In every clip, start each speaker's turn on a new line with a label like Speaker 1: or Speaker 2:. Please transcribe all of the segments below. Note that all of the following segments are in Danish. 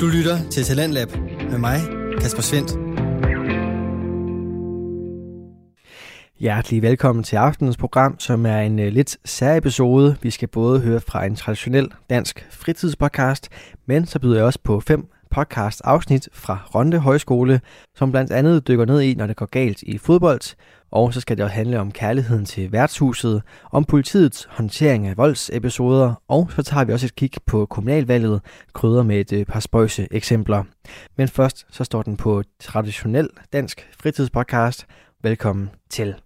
Speaker 1: Du lytter til Talentlab med mig, Kasper Svendt.
Speaker 2: Hjertelig velkommen til aftenens program, som er en øh, lidt særlig episode. Vi skal både høre fra en traditionel dansk fritidspodcast, men så byder jeg også på fem podcast afsnit fra Ronde Højskole, som blandt andet dykker ned i, når det går galt i fodbold, og så skal det også handle om kærligheden til værtshuset, om politiets håndtering af voldsepisoder, og så tager vi også et kig på kommunalvalget, krydder med et øh, par spøjse eksempler. Men først så står den på traditionel dansk fritidspodcast. Velkommen til.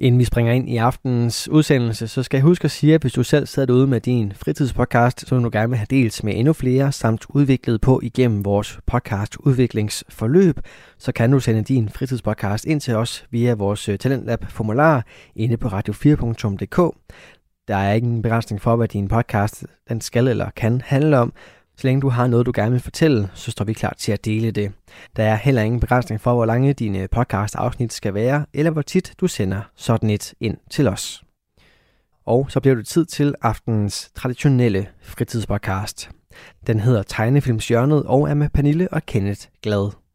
Speaker 2: Inden vi springer ind i aftenens udsendelse, så skal jeg huske at sige, at hvis du selv sidder derude med din fritidspodcast, så du gerne vil have delt med endnu flere, samt udviklet på igennem vores podcast udviklingsforløb, så kan du sende din fritidspodcast ind til os via vores øh, Talentlab formular inde på radio4.dk. Der er ingen begrænsning for, hvad din podcast den skal eller kan handle om, så længe du har noget, du gerne vil fortælle, så står vi klar til at dele det. Der er heller ingen begrænsning for, hvor lange dine podcast-afsnit skal være, eller hvor tit du sender sådan et ind til os. Og så bliver det tid til aftenens traditionelle fritidspodcast. Den hedder Tegnefilmsjørnet og er med Pernille og Kenneth Glad.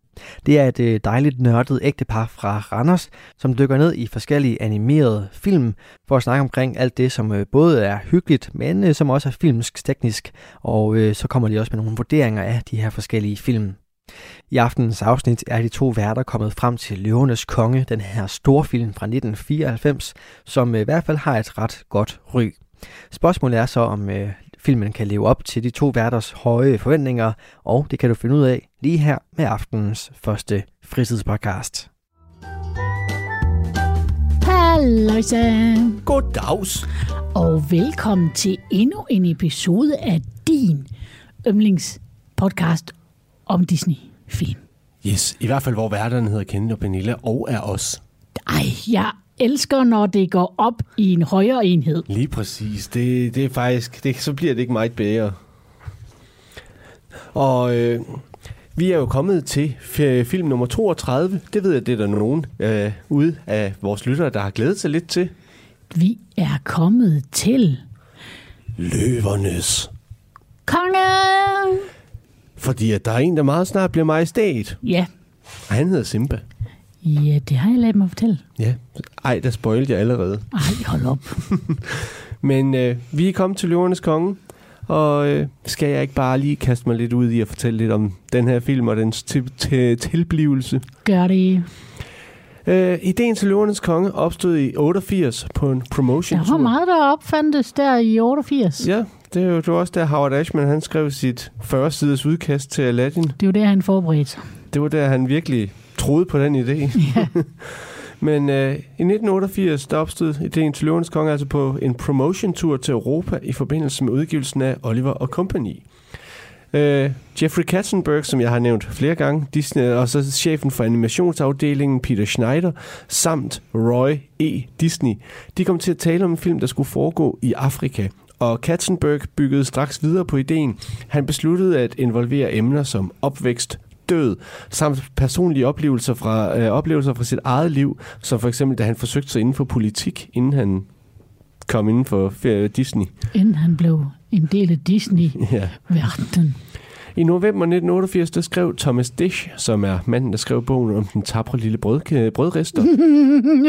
Speaker 2: Det er et øh, dejligt nørdet ægtepar fra Randers, som dykker ned i forskellige animerede film for at snakke omkring alt det, som øh, både er hyggeligt, men øh, som også er filmsk teknisk, og så kommer de også med nogle vurderinger af de her forskellige film. I aftenens afsnit er de to værter kommet frem til Løvernes Konge, den her storfilm fra 1994, som i hvert fald har et ret godt ry. Spørgsmålet er så, om filmen kan leve op til de to værters høje forventninger, og det kan du finde ud af lige her med aftenens første fritidspodcast.
Speaker 3: Halløjsa.
Speaker 4: Goddags.
Speaker 3: Og velkommen til endnu en episode af din yndlingspodcast om Disney-film.
Speaker 4: Yes, i hvert fald hvor værterne hedder Kenneth og Pernille og er os.
Speaker 3: Ej, jeg elsker, når det går op i en højere enhed.
Speaker 4: Lige præcis. Det, det er faktisk, det, så bliver det ikke meget bedre. Og øh, vi er jo kommet til film nummer 32. Det ved jeg, det er der nogen øh, ude af vores lyttere, der har glædet sig lidt til.
Speaker 3: Vi er kommet til...
Speaker 4: Løvernes.
Speaker 3: Konge!
Speaker 4: Fordi at der er en, der meget snart bliver majestæt.
Speaker 3: Ja.
Speaker 4: Og han hedder Simba.
Speaker 3: Ja, det har jeg ladet mig fortælle.
Speaker 4: Ja. Ej, der spoilede jeg allerede.
Speaker 3: Ej, hold op.
Speaker 4: Men øh, vi er kommet til Løvernes Konge, og øh, skal jeg ikke bare lige kaste mig lidt ud i at fortælle lidt om den her film og dens tilblivelse?
Speaker 3: Gør det.
Speaker 4: Øh, ideen til Løvernes Konge opstod i 88 på en promotion
Speaker 3: Der var meget, der opfandtes der i 88.
Speaker 4: Ja, det er jo det var også der Howard Ashman han skrev sit 40-siders udkast til Aladdin.
Speaker 3: Det var der, han forberedte.
Speaker 4: Det var der, han virkelig troede på den idé.
Speaker 3: Ja.
Speaker 4: Men øh, i 1988, der opstod ideen til Løvernes Konge altså på en promotion-tur til Europa i forbindelse med udgivelsen af Oliver og Company. Øh, Jeffrey Katzenberg, som jeg har nævnt flere gange, Disney, og så chefen for animationsafdelingen, Peter Schneider, samt Roy E. Disney, de kom til at tale om en film, der skulle foregå i Afrika. Og Katzenberg byggede straks videre på ideen. Han besluttede at involvere emner som opvækst, død, samt personlige oplevelser fra, øh, oplevelser fra sit eget liv, som for eksempel, da han forsøgte sig inden for politik, inden han kom inden for Disney.
Speaker 3: Inden han blev en del af Disney-verdenen.
Speaker 4: I november 1988, der skrev Thomas Dish, som er manden, der skrev bogen om den tabre lille brød, brødrester.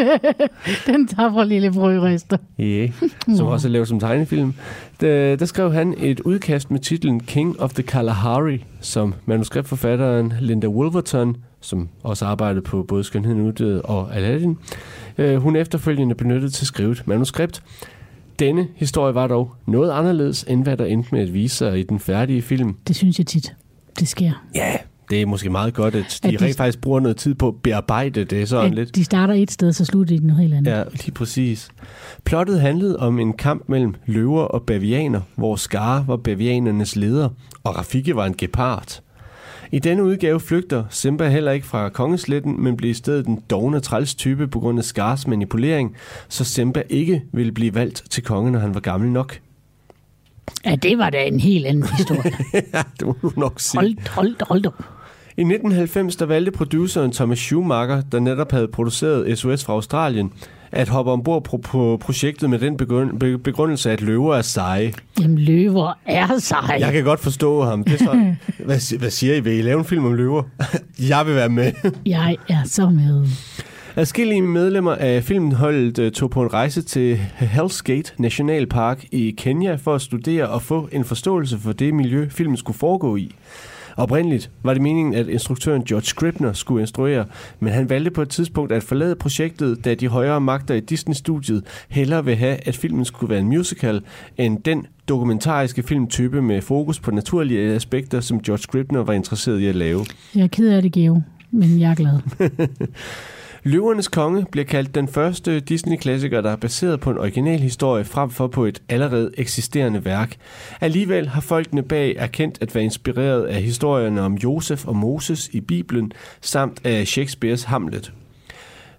Speaker 3: den tabre lille brødrester.
Speaker 4: Ja, yeah, som også er lavet som tegnefilm. Der, der skrev han et udkast med titlen King of the Kalahari, som manuskriptforfatteren Linda Wolverton, som også arbejdede på både Skønheden Uddød og Aladdin, øh, hun efterfølgende benyttede til at skrive et manuskript. Denne historie var dog noget anderledes, end hvad der endte med at vise sig i den færdige film.
Speaker 3: Det synes jeg tit, det sker.
Speaker 4: Ja, det er måske meget godt, at de, at de rent faktisk bruger noget tid på at bearbejde det sådan at lidt.
Speaker 3: De starter et sted, så slutter de noget helt andet.
Speaker 4: Ja, lige præcis. Plottet handlede om en kamp mellem løver og bavianer, hvor Skar var bavianernes leder, og Rafiki var en gepard. I denne udgave flygter Simba heller ikke fra kongesletten, men bliver i stedet den dogne træls type på grund af Skars manipulering, så Simba ikke ville blive valgt til konge, når han var gammel nok.
Speaker 3: Ja, det var da en helt anden historie.
Speaker 4: ja, det må du nok sige.
Speaker 3: Hold, hold, hold op.
Speaker 4: I 1990 der valgte produceren Thomas Schumacher, der netop havde produceret SOS fra Australien, at hoppe ombord på, på projektet med den begrund, be- begrundelse, at løver er seje.
Speaker 3: Jamen, løver er seje.
Speaker 4: Jeg kan godt forstå ham. Det er så, hvad, hvad siger I? Vil I lave en film om løver? Jeg vil være med.
Speaker 3: Jeg er så med.
Speaker 4: Adskillige medlemmer af filmholdet øh, tog på en rejse til Hell's Gate National Park i Kenya for at studere og få en forståelse for det miljø, filmen skulle foregå i. Oprindeligt var det meningen, at instruktøren George Scribner skulle instruere, men han valgte på et tidspunkt at forlade projektet, da de højere magter i Disney-studiet hellere vil have, at filmen skulle være en musical, end den dokumentariske filmtype med fokus på naturlige aspekter, som George Scribner var interesseret i at lave.
Speaker 3: Jeg er ked af det, Geo, men jeg er glad.
Speaker 4: Løvernes Konge bliver kaldt den første Disney-klassiker, der er baseret på en original historie frem for på et allerede eksisterende værk. Alligevel har folkene bag erkendt at være inspireret af historierne om Josef og Moses i Bibelen, samt af Shakespeares Hamlet.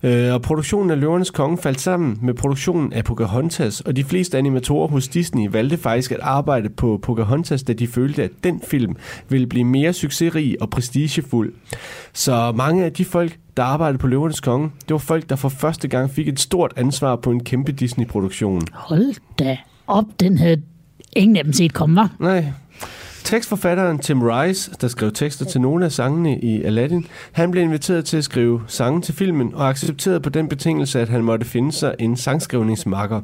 Speaker 4: Øh, og produktionen af Løvernes Konge faldt sammen med produktionen af Pocahontas, og de fleste animatorer hos Disney valgte faktisk at arbejde på Pocahontas, da de følte, at den film ville blive mere succesrig og prestigefuld. Så mange af de folk, der arbejdede på Løvernes Konge, det var folk, der for første gang fik et stort ansvar på en kæmpe Disney-produktion.
Speaker 3: Hold da op, den havde ingen af dem set komme, var.
Speaker 4: Nej. Tekstforfatteren Tim Rice, der skrev tekster til nogle af sangene i Aladdin, han blev inviteret til at skrive sange til filmen og accepterede på den betingelse, at han måtte finde sig en sangskrivningsmakker.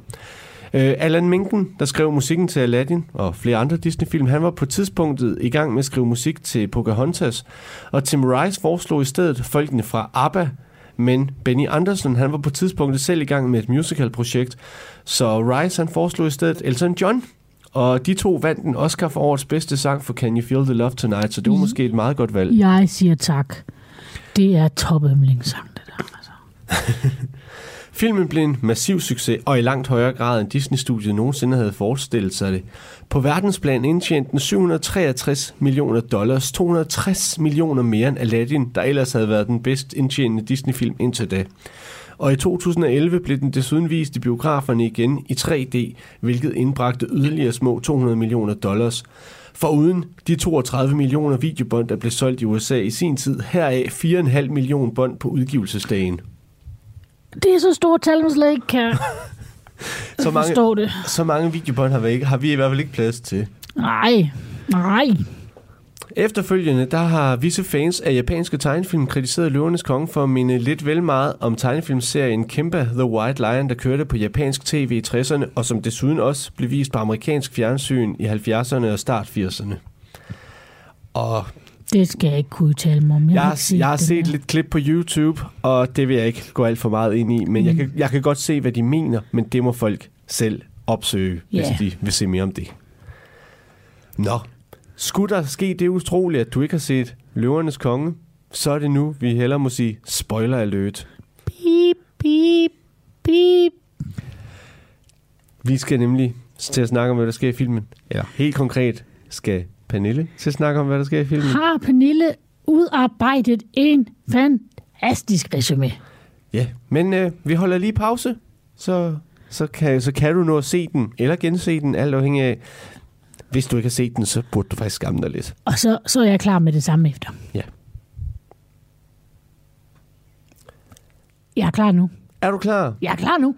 Speaker 4: Øh, Alan Menken, der skrev musikken til Aladdin og flere andre Disney-film, han var på tidspunktet i gang med at skrive musik til Pocahontas, og Tim Rice foreslog i stedet folkene fra ABBA, men Benny Anderson, han var på tidspunktet selv i gang med et musical-projekt, så Rice han foreslog i stedet Elton John, og de to vandt en Oscar for årets bedste sang for Can You Feel the Love Tonight, så det var måske et meget godt valg.
Speaker 3: Jeg siger tak. Det er topømlingssang, det der. Altså.
Speaker 4: Filmen blev en massiv succes, og i langt højere grad end Disney-studiet nogensinde havde forestillet sig det. På verdensplan indtjente den 763 millioner dollars, 260 millioner mere end Aladdin, der ellers havde været den bedst indtjenende Disney-film indtil da. Og i 2011 blev den desuden vist i biograferne igen i 3D, hvilket indbragte yderligere små 200 millioner dollars. Foruden de 32 millioner videobånd, der blev solgt i USA i sin tid, heraf 4,5 millioner bånd på udgivelsesdagen.
Speaker 3: Det er så stort tal, man slet ikke kan
Speaker 4: Så mange,
Speaker 3: forstå det.
Speaker 4: så mange videobånd har vi, ikke, har vi i hvert fald ikke plads til.
Speaker 3: Nej, nej.
Speaker 4: Efterfølgende, der har visse fans af japanske tegnefilm kritiseret Løvernes Konge for at minde lidt vel meget om tegnefilmserien Kimba The White Lion, der kørte på japansk tv i 60'erne, og som desuden også blev vist på amerikansk fjernsyn i 70'erne og start 80'erne. Og
Speaker 3: Det skal jeg ikke kunne udtale mig om. Jeg,
Speaker 4: jeg,
Speaker 3: har set
Speaker 4: jeg har set
Speaker 3: der.
Speaker 4: lidt klip på YouTube, og det vil jeg ikke gå alt for meget ind i, men jeg, kan, jeg kan godt se, hvad de mener, men det må folk selv opsøge,
Speaker 3: Ja.
Speaker 4: hvis de vil se mere om det. Nå, skulle der ske det utrolige, at du ikke har set Løvernes Konge, så er det nu, vi hellere må sige spoiler alert.
Speaker 3: Beep, beep, beep.
Speaker 4: Vi skal nemlig til at snakke om, hvad der sker i filmen. Eller helt konkret skal Pernille til at snakke om, hvad der sker i filmen.
Speaker 3: Har Pernille udarbejdet en fantastisk resume?
Speaker 4: Ja, men øh, vi holder lige pause, så, så, kan, så kan du nå at se den, eller gense den, alt afhængig af. Hvis du ikke har set den, så burde du faktisk skamme dig lidt.
Speaker 3: Og så, så er jeg klar med det samme efter.
Speaker 4: Ja.
Speaker 3: Jeg er klar nu.
Speaker 4: Er du klar?
Speaker 3: Jeg er klar nu.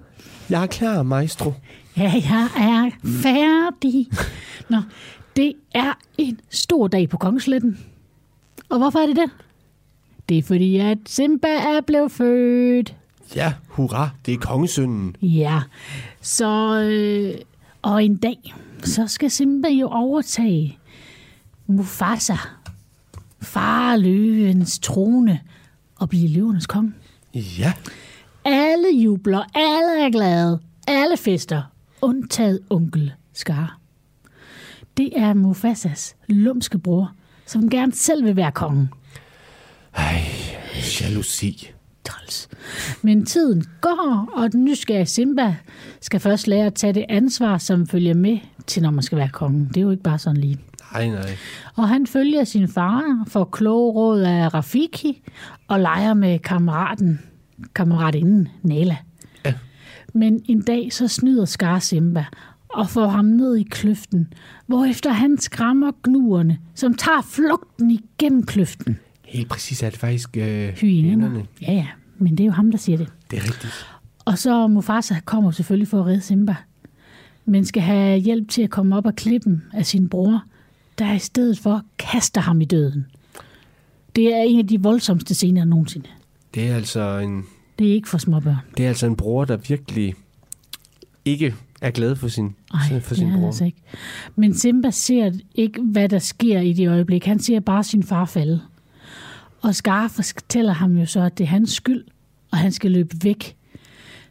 Speaker 4: Jeg er klar, maestro.
Speaker 3: Ja, jeg er færdig. Nå, det er en stor dag på Kongesletten. Og hvorfor er det det? Det er fordi, at Simba er blevet født.
Speaker 4: Ja, hurra, det er kongesønnen.
Speaker 3: Ja, så... Øh, og en dag, så skal Simba jo overtage Mufasa, far løvens trone, og blive løvernes konge.
Speaker 4: Ja,
Speaker 3: Alle jubler, alle er glade, alle fester, undtaget onkel Scar. Det er Mufasas lumske bror, som gerne selv vil være kongen.
Speaker 4: ej, jalousi.
Speaker 3: Træls. Men tiden går, og den nysgerrige Simba skal først lære at tage det ansvar, som følger med til, når man skal være kongen. Det er jo ikke bare sådan lige.
Speaker 4: Nej, nej.
Speaker 3: Og han følger sin far, får kloge råd af Rafiki, og leger med kammeraten, kammeratinden Nala.
Speaker 4: Ja.
Speaker 3: Men en dag så snyder Scar Simba og får ham ned i kløften, hvorefter han skræmmer gnuerne, som tager flugten igennem kløften.
Speaker 4: Helt præcis er det faktisk øh,
Speaker 3: Hyænerne. Ja, ja, men det er jo ham, der siger det.
Speaker 4: Det er rigtigt.
Speaker 3: Og så Mufasa kommer selvfølgelig for at redde Simba, men skal have hjælp til at komme op af klippen af sin bror, der i stedet for kaster ham i døden. Det er en af de voldsomste scener nogensinde.
Speaker 4: Det er altså en,
Speaker 3: Det er ikke for småbørn.
Speaker 4: det er altså en bror, der virkelig ikke er glad for sin,
Speaker 3: Ej,
Speaker 4: for sin bror.
Speaker 3: altså ikke. Men Simba ser ikke, hvad der sker i det øjeblik. Han ser bare sin far falde. Og Scar fortæller ham jo så, at det er hans skyld, og han skal løbe væk.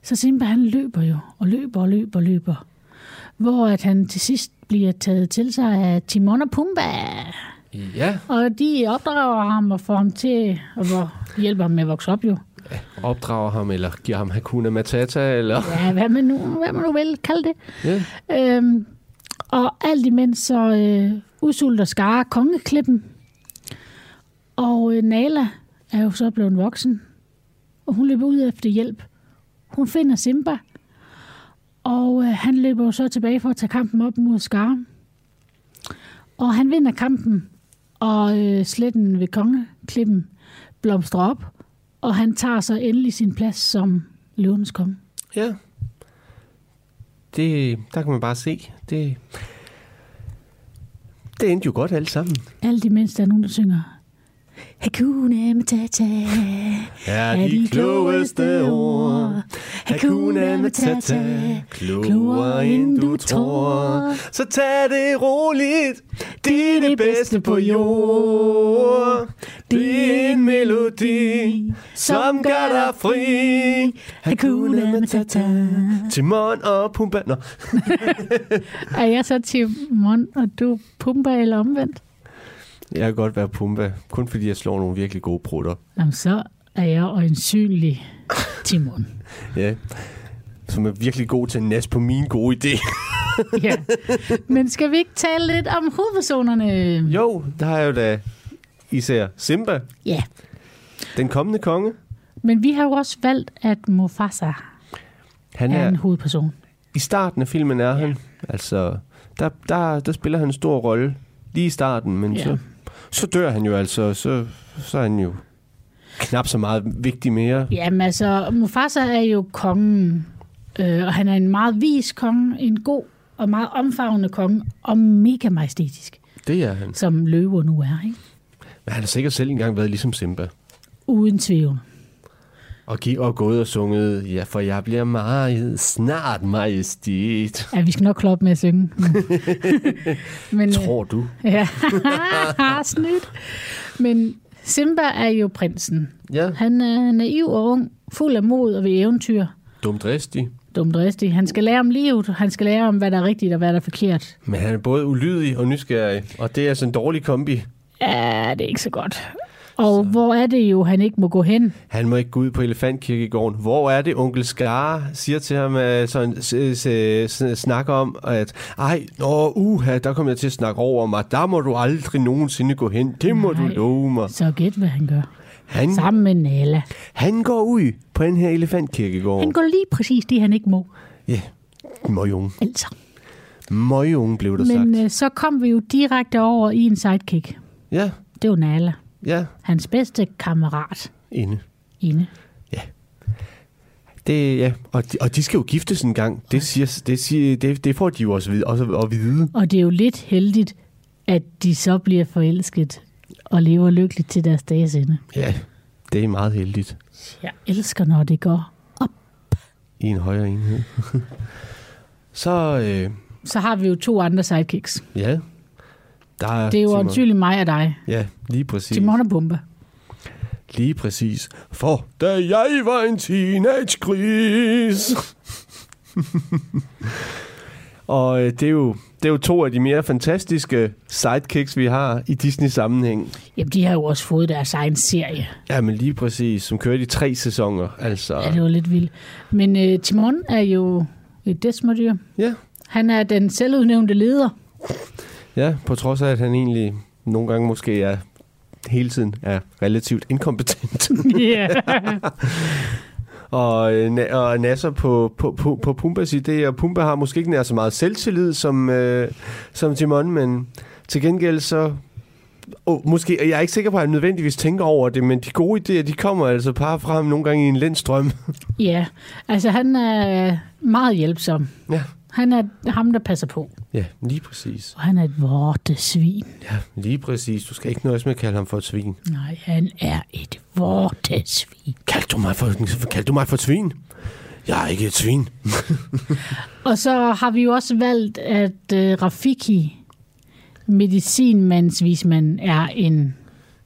Speaker 3: Så Simba han løber jo, og løber og løber og løber. Hvor at han til sidst bliver taget til sig af Timon og Pumba.
Speaker 4: Ja,
Speaker 3: Og de opdrager ham og får ham til, hvor hjælper ham med at vokse op jo.
Speaker 4: Opdrager ham, eller giver ham Hakuna Matata, eller...
Speaker 3: Ja, hvad man nu, hvad man nu vil kalde det.
Speaker 4: Ja.
Speaker 3: Øhm, og alt imens så øh, udsulter Skare kongeklippen. Og øh, Nala er jo så blevet voksen. Og hun løber ud efter hjælp. Hun finder Simba. Og øh, han løber jo så tilbage for at tage kampen op mod Skare. Og han vinder kampen. Og øh, sletten ved kongeklippen blomstrer op. Og han tager så endelig sin plads som løvens konge.
Speaker 4: Ja. Det, der kan man bare se. Det, det endte jo godt alt sammen.
Speaker 3: Alt imens der er nogen, der synger Hakuna Matata
Speaker 4: Er
Speaker 3: de klogeste ord. Hakuna Matata, klogere end du tror.
Speaker 4: Så tag det roligt, det er det bedste på jord. Det er en melodi, som gør dig fri.
Speaker 3: Hakuna Matata.
Speaker 4: Timon og Pumba. Nå,
Speaker 3: Er jeg så Timon, og du Pumba eller omvendt?
Speaker 4: Jeg kan godt være Pumba, kun fordi jeg slår nogle virkelig gode prutter.
Speaker 3: Jamen, så er jeg øjensynlig Timon.
Speaker 4: Ja. Som er virkelig god til at nas på mine gode idéer.
Speaker 3: Ja. Men skal vi ikke tale lidt om hovedpersonerne?
Speaker 4: Jo, der har jeg jo da især Simba,
Speaker 3: Ja.
Speaker 4: den kommende konge.
Speaker 3: Men vi har jo også valgt, at Mufasa
Speaker 4: Han
Speaker 3: er
Speaker 4: er,
Speaker 3: en hovedperson.
Speaker 4: I starten af filmen er han. Altså, der, der, der spiller han en stor rolle. Lige i starten, men
Speaker 3: Ja.
Speaker 4: så, så dør han jo altså. Så, så er han jo knap så meget vigtig mere.
Speaker 3: Jamen altså, Mufasa er jo kongen, øh, og han er en meget vis konge, en god og meget omfavnende konge, og mega majestætisk,
Speaker 4: Det er han.
Speaker 3: som løver nu er, ikke?
Speaker 4: Men han har sikkert selv engang været ligesom Simba.
Speaker 3: Uden tvivl.
Speaker 4: Og, gi- og gået og sunget, ja, for jeg bliver meget snart majestæt.
Speaker 3: Ja, vi skal nok kloppe med at synge. Men, øh,
Speaker 4: Tror du?
Speaker 3: Ja, snydt. Men Simba er jo prinsen.
Speaker 4: Ja.
Speaker 3: Han er naiv og ung, fuld af mod og ved eventyr.
Speaker 4: Dumdristig.
Speaker 3: Dumdristig. Han skal lære om livet, han skal lære om, hvad der er rigtigt og hvad der er forkert.
Speaker 4: Men han er både ulydig og nysgerrig. Og det er altså en dårlig kombi.
Speaker 3: Ja, det er ikke så godt. Og så. hvor er det jo, han ikke må gå hen?
Speaker 4: Han må ikke gå ud på elefantkirkegården. Hvor er det, onkel Skar siger til ham, at sådan, s- s- s- snakker om, at ej, nå, uha, der kommer jeg til at snakke over mig. Der må du aldrig nogensinde gå hen. Det må
Speaker 3: Nej.
Speaker 4: du love mig.
Speaker 3: Så gæt, hvad han gør.
Speaker 4: Han,
Speaker 3: Sammen med Nala.
Speaker 4: han går ud på den her elefantkirkegård.
Speaker 3: Han går lige præcis det, han ikke må.
Speaker 4: Ja, møgunge.
Speaker 3: Altså.
Speaker 4: Møgunge blev der
Speaker 3: Men
Speaker 4: sagt.
Speaker 3: øh, så kom vi jo direkte over i en sidekick.
Speaker 4: Ja,
Speaker 3: Det var Nala.
Speaker 4: Ja,
Speaker 3: Hans bedste kammerat.
Speaker 4: inde.
Speaker 3: Inde.
Speaker 4: Det, ja, og de, og de skal jo giftes en gang. Det, siger, det, siger, det, det får de jo også, vid- også at vide.
Speaker 3: Og det er jo lidt heldigt, at de så bliver forelsket og lever lykkeligt til deres dages ende.
Speaker 4: Ja, det er meget heldigt.
Speaker 3: Jeg elsker, når det går op.
Speaker 4: I en højere enhed. Så, øh,
Speaker 3: Så har vi jo to andre sidekicks.
Speaker 4: ja. Der er
Speaker 3: Det er jo ansynligt mig og dig.
Speaker 4: Ja, lige præcis.
Speaker 3: Timon og Pumba.
Speaker 4: Lige præcis. For da jeg var en teenage-gris. Og øh, det er, jo, det er jo to af de mere fantastiske sidekicks, vi har i Disney-sammenhæng.
Speaker 3: Jamen, de har jo også fået deres egen serie.
Speaker 4: Ja, men lige præcis, som kører de tre sæsoner. Altså,
Speaker 3: Ja, det var lidt vildt. Men uh, Timon er jo et desmodyr.
Speaker 4: ja,
Speaker 3: Han er den selvudnævnte leder.
Speaker 4: Ja, på trods af, at han egentlig nogle gange måske er hele tiden er relativt inkompetent.
Speaker 3: Ja.
Speaker 4: og, øh, og nasser på, på, på, på Pumbas idéer. Pumba har måske ikke nær så meget selvtillid som, øh, som Timon, men til gengæld så og måske, jeg er ikke sikker på, at han nødvendigvis tænker over det, men de gode idéer, de kommer altså bare frem nogle gange i en lindstrøm.
Speaker 3: Ja, altså han er meget hjælpsom.
Speaker 4: Ja.
Speaker 3: Han er ham, der passer på.
Speaker 4: Ja, lige præcis.
Speaker 3: Og han er et vortesvin.
Speaker 4: Ja, lige præcis. Du skal ikke nøjes med at kalde ham for et svin.
Speaker 3: Nej, han er et vortesvin.
Speaker 4: Kald du mig for, kald du mig for et svin? Jeg er ikke et svin.
Speaker 3: Og så har vi jo også valgt, at uh, Rafiki, medicinmandsvismand, er en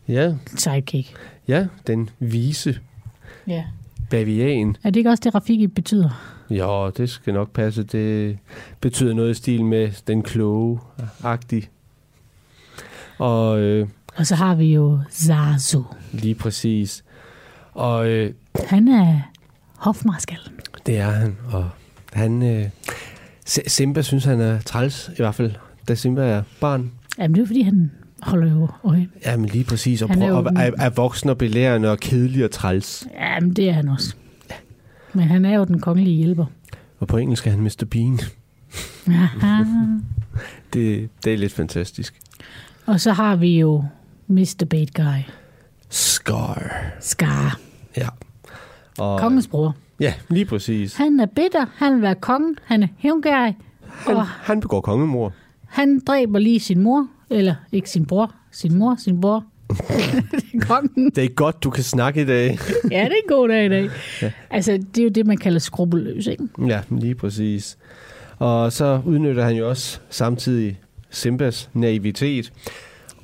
Speaker 4: Ja,
Speaker 3: sidekick.
Speaker 4: ja, den vise
Speaker 3: Ja.
Speaker 4: bavian.
Speaker 3: Er det ikke også det, Rafiki betyder?
Speaker 4: Jo, det skal nok passe. Det betyder noget i stil med den kloge-agtig. Og øh,
Speaker 3: Og så har vi jo Zazu.
Speaker 4: lige præcis. Og øh,
Speaker 3: Han er hofmarskal.
Speaker 4: det er han. Og han... Øh, Simba synes, han er træls, i hvert fald, da Simba er barn.
Speaker 3: Jamen, det er fordi, han holder jo øje.
Speaker 4: Jamen lige præcis. Og
Speaker 3: Han er jo
Speaker 4: og er, er voksen og belærende og kedelig og træls.
Speaker 3: Jamen, det er han også. Men han er jo den kongelige hjælper.
Speaker 4: Og på engelsk er han Mr. Bean. Det, det er lidt fantastisk.
Speaker 3: Og så har vi jo Mr. Bait Guy.
Speaker 4: Scar.
Speaker 3: Scar.
Speaker 4: Ja. Og,
Speaker 3: Kongens bror.
Speaker 4: Ja, lige præcis.
Speaker 3: Han er bitter, han vil være konge, han er hævngærig,
Speaker 4: Han,
Speaker 3: og
Speaker 4: han begår kongemor.
Speaker 3: han dræber lige sin mor, eller ikke sin bror, sin mor, sin bror. det er.
Speaker 4: Det er godt, du kan snakke i dag.
Speaker 3: Ja, det er en god dag i dag. Ja. Altså, det er jo det, man kalder skrupelløs, ikke?
Speaker 4: Ja, lige præcis. Og så udnytter han jo også samtidig Simbas naivitet.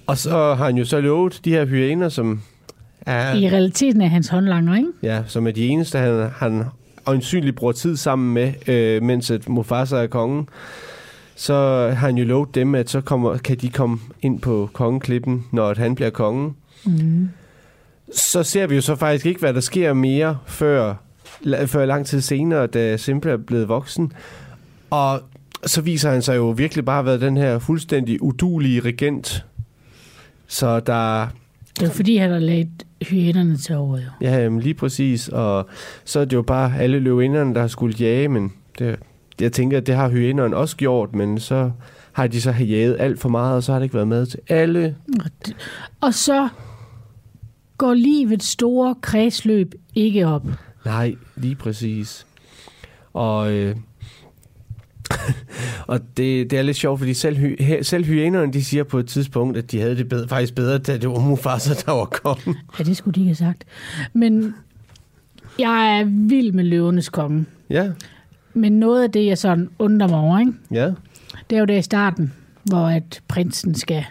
Speaker 4: Og så har han jo så lovet de her hyæner, som er,
Speaker 3: I realiteten er hans håndlanger, ikke?
Speaker 4: ja, som er de eneste, han, han øjensynligt bruger tid sammen med, øh, mens at Mufasa er kongen. Så har han jo lovet dem, at så kommer, kan de komme ind på kongeklippen, når han bliver konge.
Speaker 3: Mm.
Speaker 4: Så ser vi jo så faktisk ikke, hvad der sker mere før, før lang tid senere, da Simba er blevet voksen. Og så viser han sig jo virkelig bare at være den her fuldstændig udulige regent. Så der,
Speaker 3: Det er fordi, han har lagt hyænerne til over, jo.
Speaker 4: ja, jamen, lige præcis. Og så er det jo bare alle løvinderne, der har skulle jage, men det, jeg tænker, at det har hyænerne også gjort, men så har de så jaget alt for meget, og så har det ikke været med til alle.
Speaker 3: Og, så går livets store kredsløb ikke op.
Speaker 4: Nej, lige præcis. Og, øh, og det, det er lidt sjovt, fordi selv, hy, selv hyænerne, de siger på et tidspunkt, at de havde det bedre, faktisk bedre, da det var Mufasa, der var kongen.
Speaker 3: Ja, det skulle de ikke have sagt. Men jeg er vild med løvenes konge.
Speaker 4: Ja,
Speaker 3: Men noget af det, jeg sådan undrer mig over, ikke?
Speaker 4: ja,
Speaker 3: det er jo der i starten, hvor at prinsen skal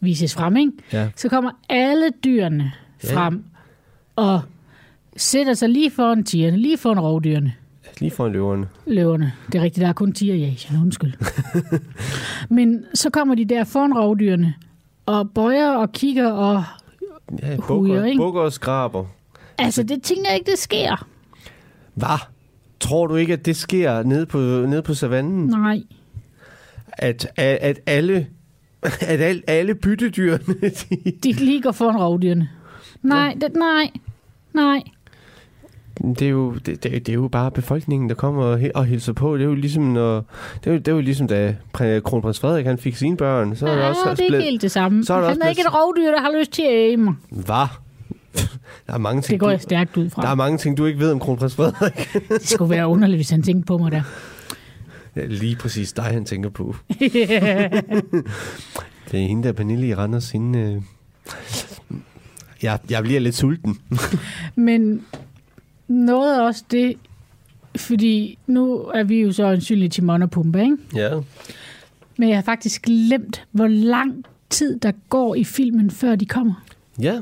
Speaker 3: vises frem, ikke?
Speaker 4: ja.
Speaker 3: Så kommer alle dyrene
Speaker 4: Ja.
Speaker 3: frem og sætter sig lige foran tigerne, lige foran rovdyrene.
Speaker 4: Lige foran løverne.
Speaker 3: Løverne. Det er rigtigt, der er kun tiger i Asien, undskyld. Men så kommer de der foran rovdyrene og bøjer og kigger og...
Speaker 4: Ja, bukker,
Speaker 3: ikke?
Speaker 4: bukker og skraber.
Speaker 3: Altså, det tænker jeg ikke, det sker.
Speaker 4: Hvad? Tror du ikke, at det sker nede på, nede på savannen?
Speaker 3: Nej.
Speaker 4: At, at, at alle, at al, alle byttedyrene, de,
Speaker 3: De lige går foran rovdyrene. Nej, det, nej, nej.
Speaker 4: Det er, jo, det, det, det er jo bare befolkningen, der kommer og, og hilser på. Det er jo ligesom, når, det er jo, det er jo ligesom da kronprins Frederik han fik sine børn. Så er der
Speaker 3: Ja,
Speaker 4: også
Speaker 3: det er ikke helt det samme.
Speaker 4: så er der
Speaker 3: Han
Speaker 4: også
Speaker 3: er ikke et rovdyr, der har lyst til at mig.
Speaker 4: Hvad? Der er mange ting,
Speaker 3: Det går
Speaker 4: du,
Speaker 3: jeg stærkt ud fra.
Speaker 4: der er mange ting, du ikke ved om kronprins Frederik.
Speaker 3: Det skulle være underligt, hvis han tænkte på mig der.
Speaker 4: Ja, lige præcis dig, han tænker på. Det er hende der, Pernille i Randers. Hende, øh... jeg, jeg bliver lidt sulten.
Speaker 3: Men noget også det, fordi nu er vi jo så ansynligt Timon og Pumba, ikke?
Speaker 4: Ja.
Speaker 3: Men jeg har faktisk glemt, hvor lang tid der går i filmen, før de kommer.
Speaker 4: Ja,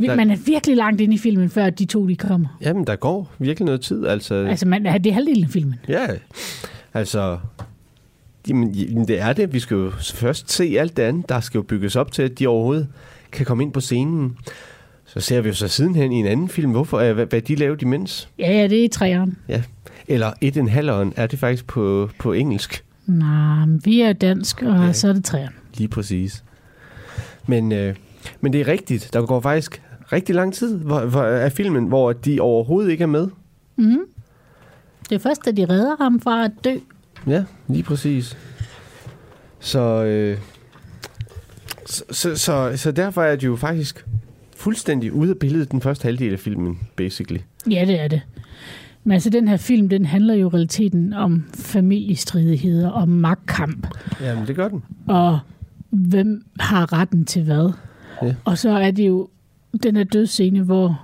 Speaker 4: der,
Speaker 3: Man er virkelig langt inde i filmen, før de to de kommer.
Speaker 4: jamen, der går virkelig noget tid. Altså,
Speaker 3: Altså, man, det er halvdelen af filmen.
Speaker 4: Ja, altså... Jamen, jamen, det er det. Vi skal jo først se alt det andet. Der skal jo bygges op til, at de overhovedet kan komme ind på scenen. Så ser vi jo så sidenhen i en anden film, hvorfor, øh, hvad, hvad de lavede imens.
Speaker 3: Ja, ja, det er i træeren.
Speaker 4: Ja. Eller et en halveren er det faktisk på, på engelsk.
Speaker 3: Nej, vi er dansk, og
Speaker 4: ja.
Speaker 3: så er det træeren.
Speaker 4: Lige præcis. Men, øh, men det er rigtigt. Der går faktisk rigtig lang tid hvor, hvor, af filmen, hvor de overhovedet ikke er med.
Speaker 3: Mm. Det er først, da de redder ham fra at dø.
Speaker 4: Ja, lige præcis. Så øh, Så, så, så, så derfor er det jo faktisk fuldstændig ude af billedet den første halvdel af filmen, basically.
Speaker 3: Ja, det er det. Men altså, den her film, den handler jo i realiteten om familiestridigheder og magtkamp.
Speaker 4: Jamen, det gør den.
Speaker 3: og hvem har retten til hvad. Og så er det jo den her dødsscene, hvor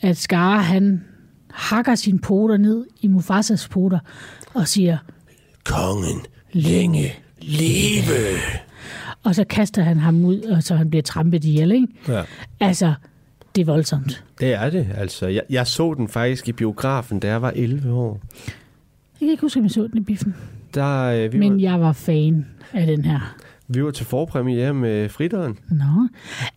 Speaker 3: at Skar, han hakker sine poter ned i Mufasas poter og siger,
Speaker 4: Kongen, længe leve!
Speaker 3: og så kaster han ham ud, og så han bliver trampet ihjel, ikke?
Speaker 4: Ja.
Speaker 3: Altså, det er voldsomt.
Speaker 4: Det er det, altså. Jeg, jeg så den faktisk i biografen, da jeg var 11 år.
Speaker 3: Jeg kan ikke huske, om jeg så den i biffen,
Speaker 4: Der, øh, vi,
Speaker 3: men
Speaker 4: var,
Speaker 3: jeg var fan af den her.
Speaker 4: Vi var til forpremiere med Fritteren.
Speaker 3: Nå,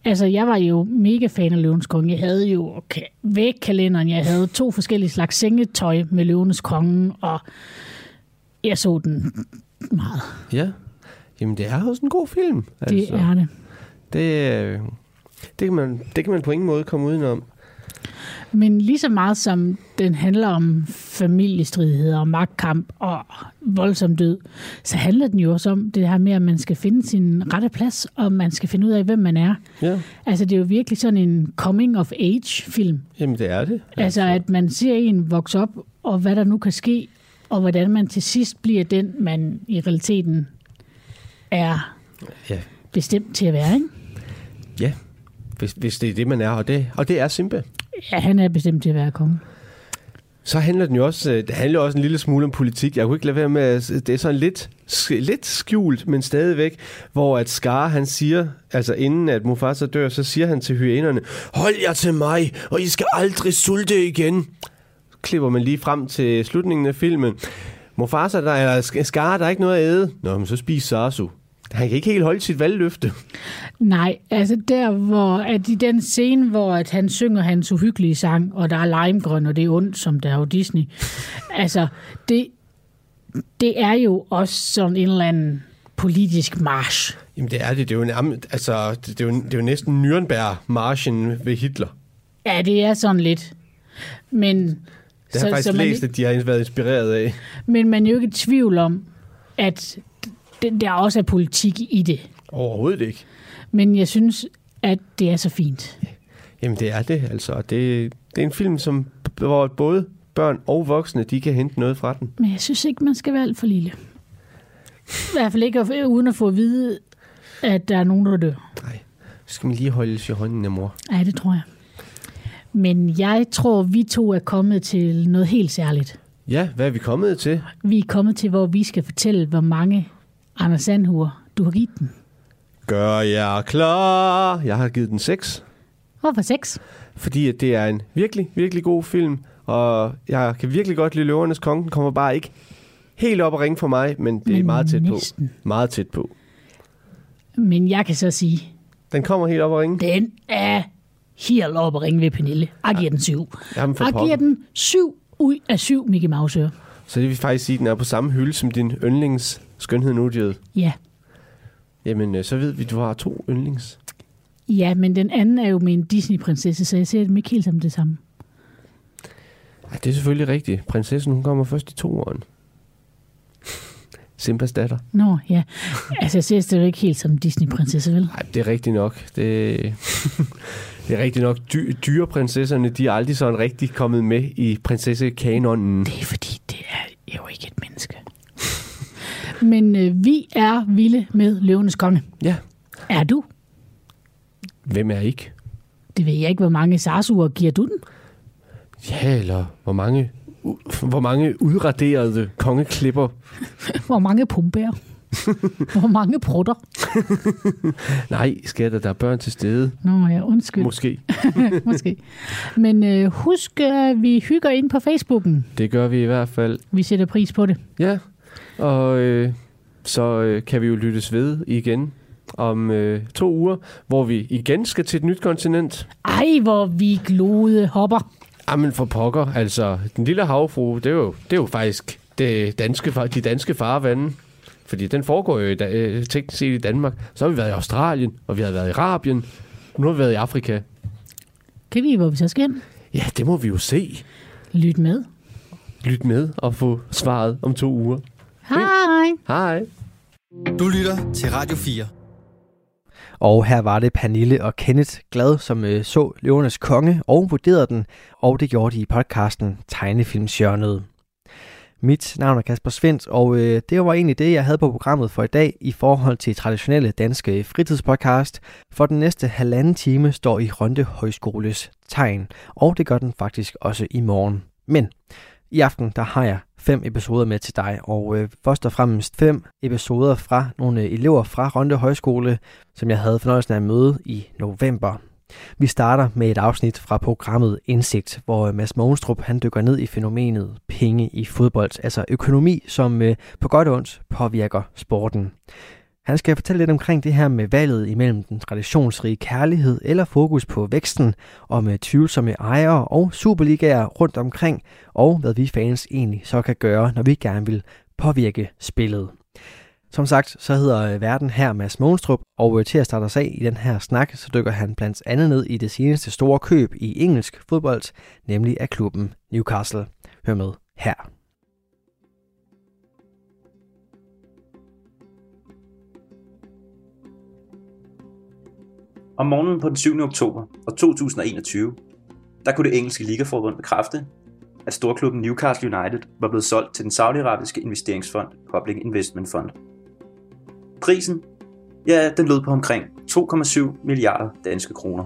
Speaker 3: altså jeg var jo mega fan af Løvens Konge. Jeg havde jo okay, vægkalenderen, jeg havde to forskellige slags sengetøj med Løvenes Konge, og jeg så den meget.
Speaker 4: Ja. Jamen, det er også en god film.
Speaker 3: Det
Speaker 4: altså.
Speaker 3: er det.
Speaker 4: Det, øh, det, kan man, det kan man på ingen måde komme udenom.
Speaker 3: Men lige så meget som den handler om familiestridigheder og magtkamp og voldsom død, så handler den jo også om det her med, at man skal finde sin rette plads, og man skal finde ud af, hvem man er.
Speaker 4: Ja.
Speaker 3: Altså det er jo virkelig sådan en coming-of-age-film.
Speaker 4: Jamen, det er det.
Speaker 3: Altså at man ser en vokse op, og hvad der nu kan ske, og hvordan man til sidst bliver den, man i realiteten er
Speaker 4: Ja.
Speaker 3: bestemt til at være. Ikke?
Speaker 4: Ja, hvis, hvis det er det, man er. Og det, og det er Simba.
Speaker 3: Ja, han er bestemt til at være konge.
Speaker 4: Så handler den jo også, øh, det handler også en lille smule om politik. Jeg kunne ikke lade være med, at det er sådan lidt, lidt skjult, men stadigvæk, hvor at Scar, han siger, altså inden at Mufasa dør, så siger han til hyænerne, hold jer til mig, og I skal aldrig sulte igen. Så klipper man lige frem til slutningen af filmen. Mufasa, der er Scar, der er ikke noget at æde. Nå, men så spis Sasu. Han kan ikke helt holde sit valgløfte.
Speaker 3: Nej, altså der, hvor at i den scene, hvor at han synger hans uhyggelige sang, og der er limegrøn, og det er ondt, som der er jo Disney. altså, det, det er jo også sådan en eller anden politisk march.
Speaker 4: Jamen det er det. Det er jo, nærmest, altså, det, er jo, det er jo næsten Nürnberg-marchen ved Hitler.
Speaker 3: Ja, det er sådan lidt. Men,
Speaker 4: Det har jeg faktisk
Speaker 3: man,
Speaker 4: læst, at de har været inspireret af.
Speaker 3: men man er jo ikke i tvivl om, at det, der også er politik i det.
Speaker 4: Overhovedet ikke.
Speaker 3: Men jeg synes, at det er så fint.
Speaker 4: Jamen det er det, altså. Det, det er en film, som, hvor både børn og voksne, de kan hente noget fra den.
Speaker 3: Men jeg synes ikke, man skal være alt for lille. I hvert fald ikke uden at få at vide, at der er nogen, der dør.
Speaker 4: Nej, så skal man lige holde sig i hånden af mor.
Speaker 3: Ja, det tror jeg. Men jeg tror, vi to er kommet til noget helt særligt.
Speaker 4: Ja, hvad er vi kommet til?
Speaker 3: Vi er kommet til, hvor vi skal fortælle, hvor mange Anders Sandhuer du har givet den.
Speaker 4: Gør jer klar. Jeg har givet den 6,
Speaker 3: Hvorfor seks?
Speaker 4: fordi at det er en virkelig, virkelig god film. Og jeg kan virkelig godt lide Løvernes Konge. Den kommer bare ikke helt op og ringe for mig, men det er
Speaker 3: Men
Speaker 4: meget tæt på.
Speaker 3: næsten.
Speaker 4: Meget tæt på.
Speaker 3: Men jeg kan så sige,
Speaker 4: Den kommer helt op og ringe.
Speaker 3: den er helt op og ringe ved Pernille. Jeg giver den syv.
Speaker 4: Jamen for
Speaker 3: Jeg giver den syv ud af syv Mickey Mouse.
Speaker 4: Så det vil faktisk sige, at den er på samme hylde som din yndlings skønhed nu,
Speaker 3: Ja.
Speaker 4: Jamen, øh, så ved vi, at du har to yndlings.
Speaker 3: ja, men den anden er jo med en Disney-prinsesse, så jeg ser dem ikke helt som det samme.
Speaker 4: Ja, det er selvfølgelig rigtigt. Prinsessen, hun kommer først i toeren. Simpas datter.
Speaker 3: Nå, ja. Altså, jeg ser det jo ikke helt som Disney-prinsesse, vel?
Speaker 4: Nej, det er rigtigt nok. Det, det er rigtigt nok. Dy, dyreprinsesserne, de er aldrig sådan rigtig kommet med i prinsessekanonen.
Speaker 3: Det er fordi, det er jo ikke et menneske. Men øh, vi er vilde med løvenes konge.
Speaker 4: Ja,
Speaker 3: Er du?
Speaker 4: hvem er ikke?
Speaker 3: Det ved jeg ikke, hvor mange sarsuer giver du den?
Speaker 4: Ja, eller hvor mange, u- hvor mange udraderede kongeklipper.
Speaker 3: Hvor mange pumpær? hvor mange prutter?
Speaker 4: Nej, skatter, der er børn til stede.
Speaker 3: Nå ja, undskyld.
Speaker 4: Måske.
Speaker 3: Måske. Men øh, husk, at vi hygger ind på Facebooken.
Speaker 4: Det gør vi i hvert fald.
Speaker 3: Vi sætter pris på det.
Speaker 4: Ja, og øh, så øh, kan vi jo lyttes ved igen om øh, to uger, hvor vi igen skal til et nyt kontinent.
Speaker 3: Ej, hvor vi glode hopper.
Speaker 4: Jamen for pokker, altså den lille havfru, det er jo, det er jo faktisk det danske, de danske farvande. Fordi den foregår jo i, da- øh, teknisk set i Danmark. Så har vi været i Australien, og vi har været i Arabien. Nu har vi været i Afrika.
Speaker 3: Kan vi, hvor vi så skal hen?
Speaker 4: Ja, det må vi jo se.
Speaker 3: Lyt med.
Speaker 4: Lyt med og få svaret om to uger.
Speaker 3: Hej.
Speaker 4: Hej.
Speaker 1: Du lytter til Radio 4.
Speaker 2: Og her var det Pernille og Kenneth Glad, som øh, så Løvernes Konge og vurderede den, og det gjorde de i podcasten Tegnefilmsjørnet. Mit navn er Kasper Svendt, og øh, det var egentlig det, jeg havde på programmet for i dag i forhold til traditionelle danske fritidspodcast. For den næste halvanden time står i Rønde Højskoles tegn, og det gør den faktisk også i morgen. Men i aften, der har jeg fem episoder med til dig, og øh, først og fremmest fem episoder fra nogle elever fra Rønde Højskole, som jeg havde fornøjelsen af at møde i november. Vi starter med et afsnit fra programmet Indsigt, hvor øh, Mads Mogenstrup han dykker ned i fænomenet penge i fodbold, altså økonomi, som øh, på godt og ondt påvirker sporten. Han skal fortælle lidt omkring det her med valget imellem den traditionsrige kærlighed eller fokus på væksten, og med øh, tvivlsomme ejere og superligaer rundt omkring, og hvad vi fans egentlig så kan gøre, når vi gerne vil påvirke spillet. Som sagt, så hedder øh, verden her Mads Månstrup, og øh, til at starte os af i den her snak, så dykker han blandt andet ned i det seneste store køb i engelsk fodbold, nemlig af klubben Newcastle. Hør med her.
Speaker 5: Om morgenen på den 7. oktober år 2021, der kunne det engelske ligaforbund bekræfte, at storklubben Newcastle United var blevet solgt til den saudiarabiske investeringsfond Public Investment Fund. Prisen, ja, den lød på omkring 2,7 milliarder danske kroner.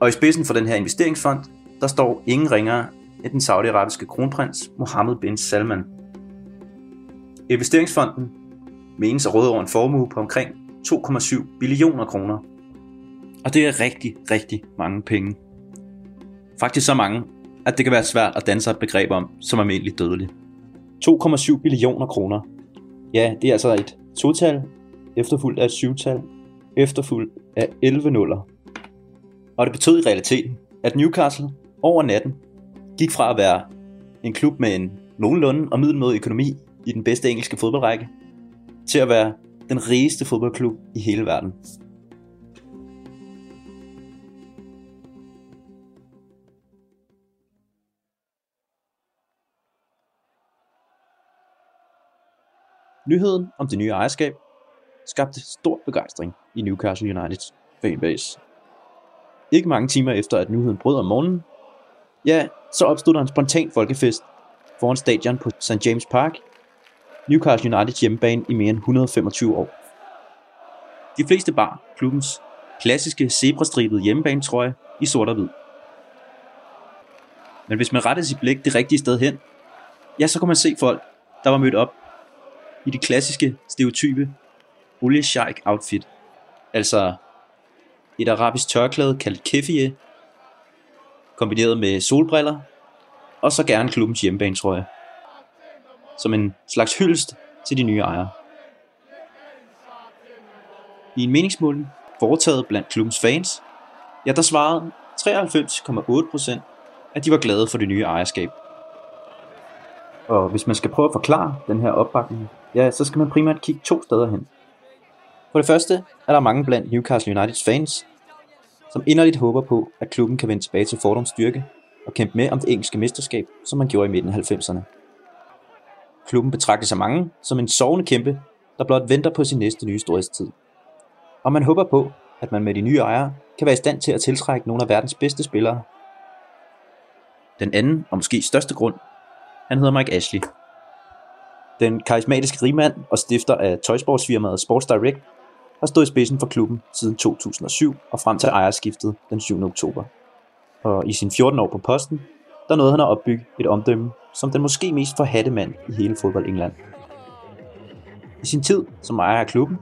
Speaker 5: Og i spidsen for den her investeringsfond, der står ingen ringere end den saudiarabiske kronprins Mohammed bin Salman. Investeringsfonden menes at råde over en formue på omkring 2,7 billioner kroner. Og det er rigtig, rigtig mange penge. Faktisk så mange, at det kan være svært at danse et begreb om som almindelig dødelig. 2,7 billioner kroner. Ja, det er altså et total, efterfulgt af et syvtal, efterfulgt af 11 nuller. Og det betød i realiteten, at Newcastle over natten gik fra at være en klub med en nogenlunde og middelmåde økonomi i den bedste engelske fodboldrække, til at være den rigeste fodboldklub i hele verden. Nyheden om det nye ejerskab skabte stor begejstring i Newcastle Uniteds fanbase. Ikke mange timer efter at nyheden brød om morgenen, ja, så opstod der en spontan folkefest foran stadion på St. James Park Newcastle Uniteds hjemmebane i mere end 125 år. De fleste bar klubbens klassiske zebrastribede hjemmebanetrøje i sort og hvid. Men hvis man rettede sit blik det rigtige sted hen, ja, så kunne man se folk, der var mødt op i det klassiske, stereotype olie sheik outfit. Altså et arabisk tørklæde kaldt kefie, kombineret med solbriller, og så gerne klubbens hjemmebane, tror jeg. som en slags hyldest til de nye ejere. I en meningsmåling foretaget blandt klubbens fans, ja, der svarede 93,8% at de var glade for det nye ejerskab. Og hvis man skal prøve at forklare den her opbakning, ja, så skal man primært kigge to steder hen. For det første er der mange blandt Newcastle Uniteds fans, som inderligt håber på, at klubben kan vende tilbage til fordoms styrke og kæmpe med om det engelske mesterskab, som man gjorde i midten af 90'erne. Klubben betragtes af mange som en sovende kæmpe, der blot venter på sin næste nye storhedstid. Og man håber på, at man med de nye ejere kan være i stand til at tiltrække nogle af verdens bedste spillere. Den anden, og måske største grund, han hedder Mike Ashley. Den karismatiske rigmand og stifter af tøjsportsfirmaet Sports Direct har stået i spidsen for klubben siden 2007 og frem til ejerskiftet den 7. oktober. Og i sine 14 år på posten, der nåede han at opbygge et omdømme, som den måske mest forhatte mand i hele fodbold England. I sin tid som ejer af klubben,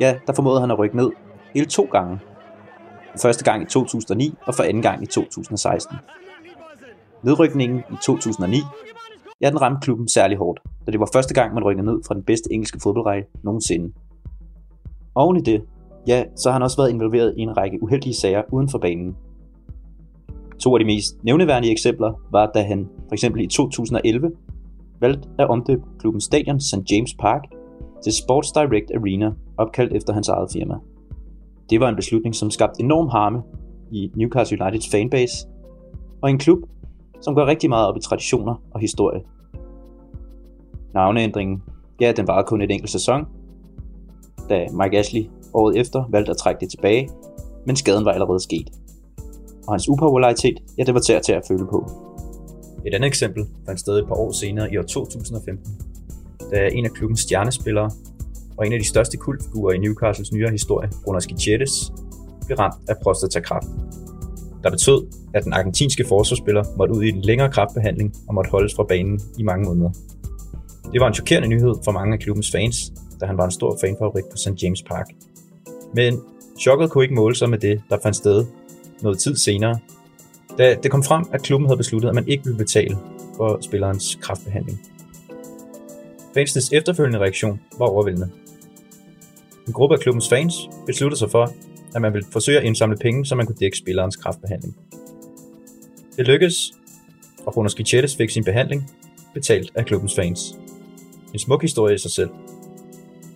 Speaker 5: ja, der formåede han at rykke ned hele to gange. Første gang i 2009 og for anden gang i 2016. Nedrykningen i 2009, ja, den ramte klubben særlig hårdt, da det var første gang, man rykkede ned fra den bedste engelske fodboldrække nogensinde. Oven i det, ja, så har han også været involveret i en række uheldige sager uden for banen, To af de mest nævneværdige eksempler var, da han for eksempel i 2011 valgte at omdøbe klubbens stadion St. James Park til Sports Direct Arena, opkaldt efter hans eget firma. Det var en beslutning, som skabte enorm harme i Newcastle Uniteds fanbase, og en klub, som går rigtig meget op i traditioner og historie. Navneændringen, ja, den varede kun et enkelt sæson, da Mike Ashley året efter valgte at trække det tilbage, men skaden var allerede sket. Og hans upopularitet, ja, det var til at at føle på. Et andet eksempel fandt sted et par år senere i år 2015, da en af klubbens stjernespillere og en af de største kultfigurer i Newcastles nyere historie, Ronald Skichetes, blev ramt af prostatakræft. Der betød, at den argentinske forsvarsspiller måtte ud i en længere kraftbehandling og måtte holdes fra banen i mange måneder. Det var en chokerende nyhed for mange af klubbens fans, da han var en stor fanfavorit på St. James Park. Men chokket kunne ikke måle sig med det, der fandt sted noget tid senere, da det kom frem, at klubben havde besluttet, at man ikke ville betale for spillerens kraftbehandling. Fansens efterfølgende reaktion var overvældende. En gruppe af klubbens fans besluttede sig for, at man ville forsøge at indsamle penge, så man kunne dække spillerens kraftbehandling. Det lykkedes, og Jonas Gichetes fik sin behandling betalt af klubbens fans. En smuk historie i sig selv.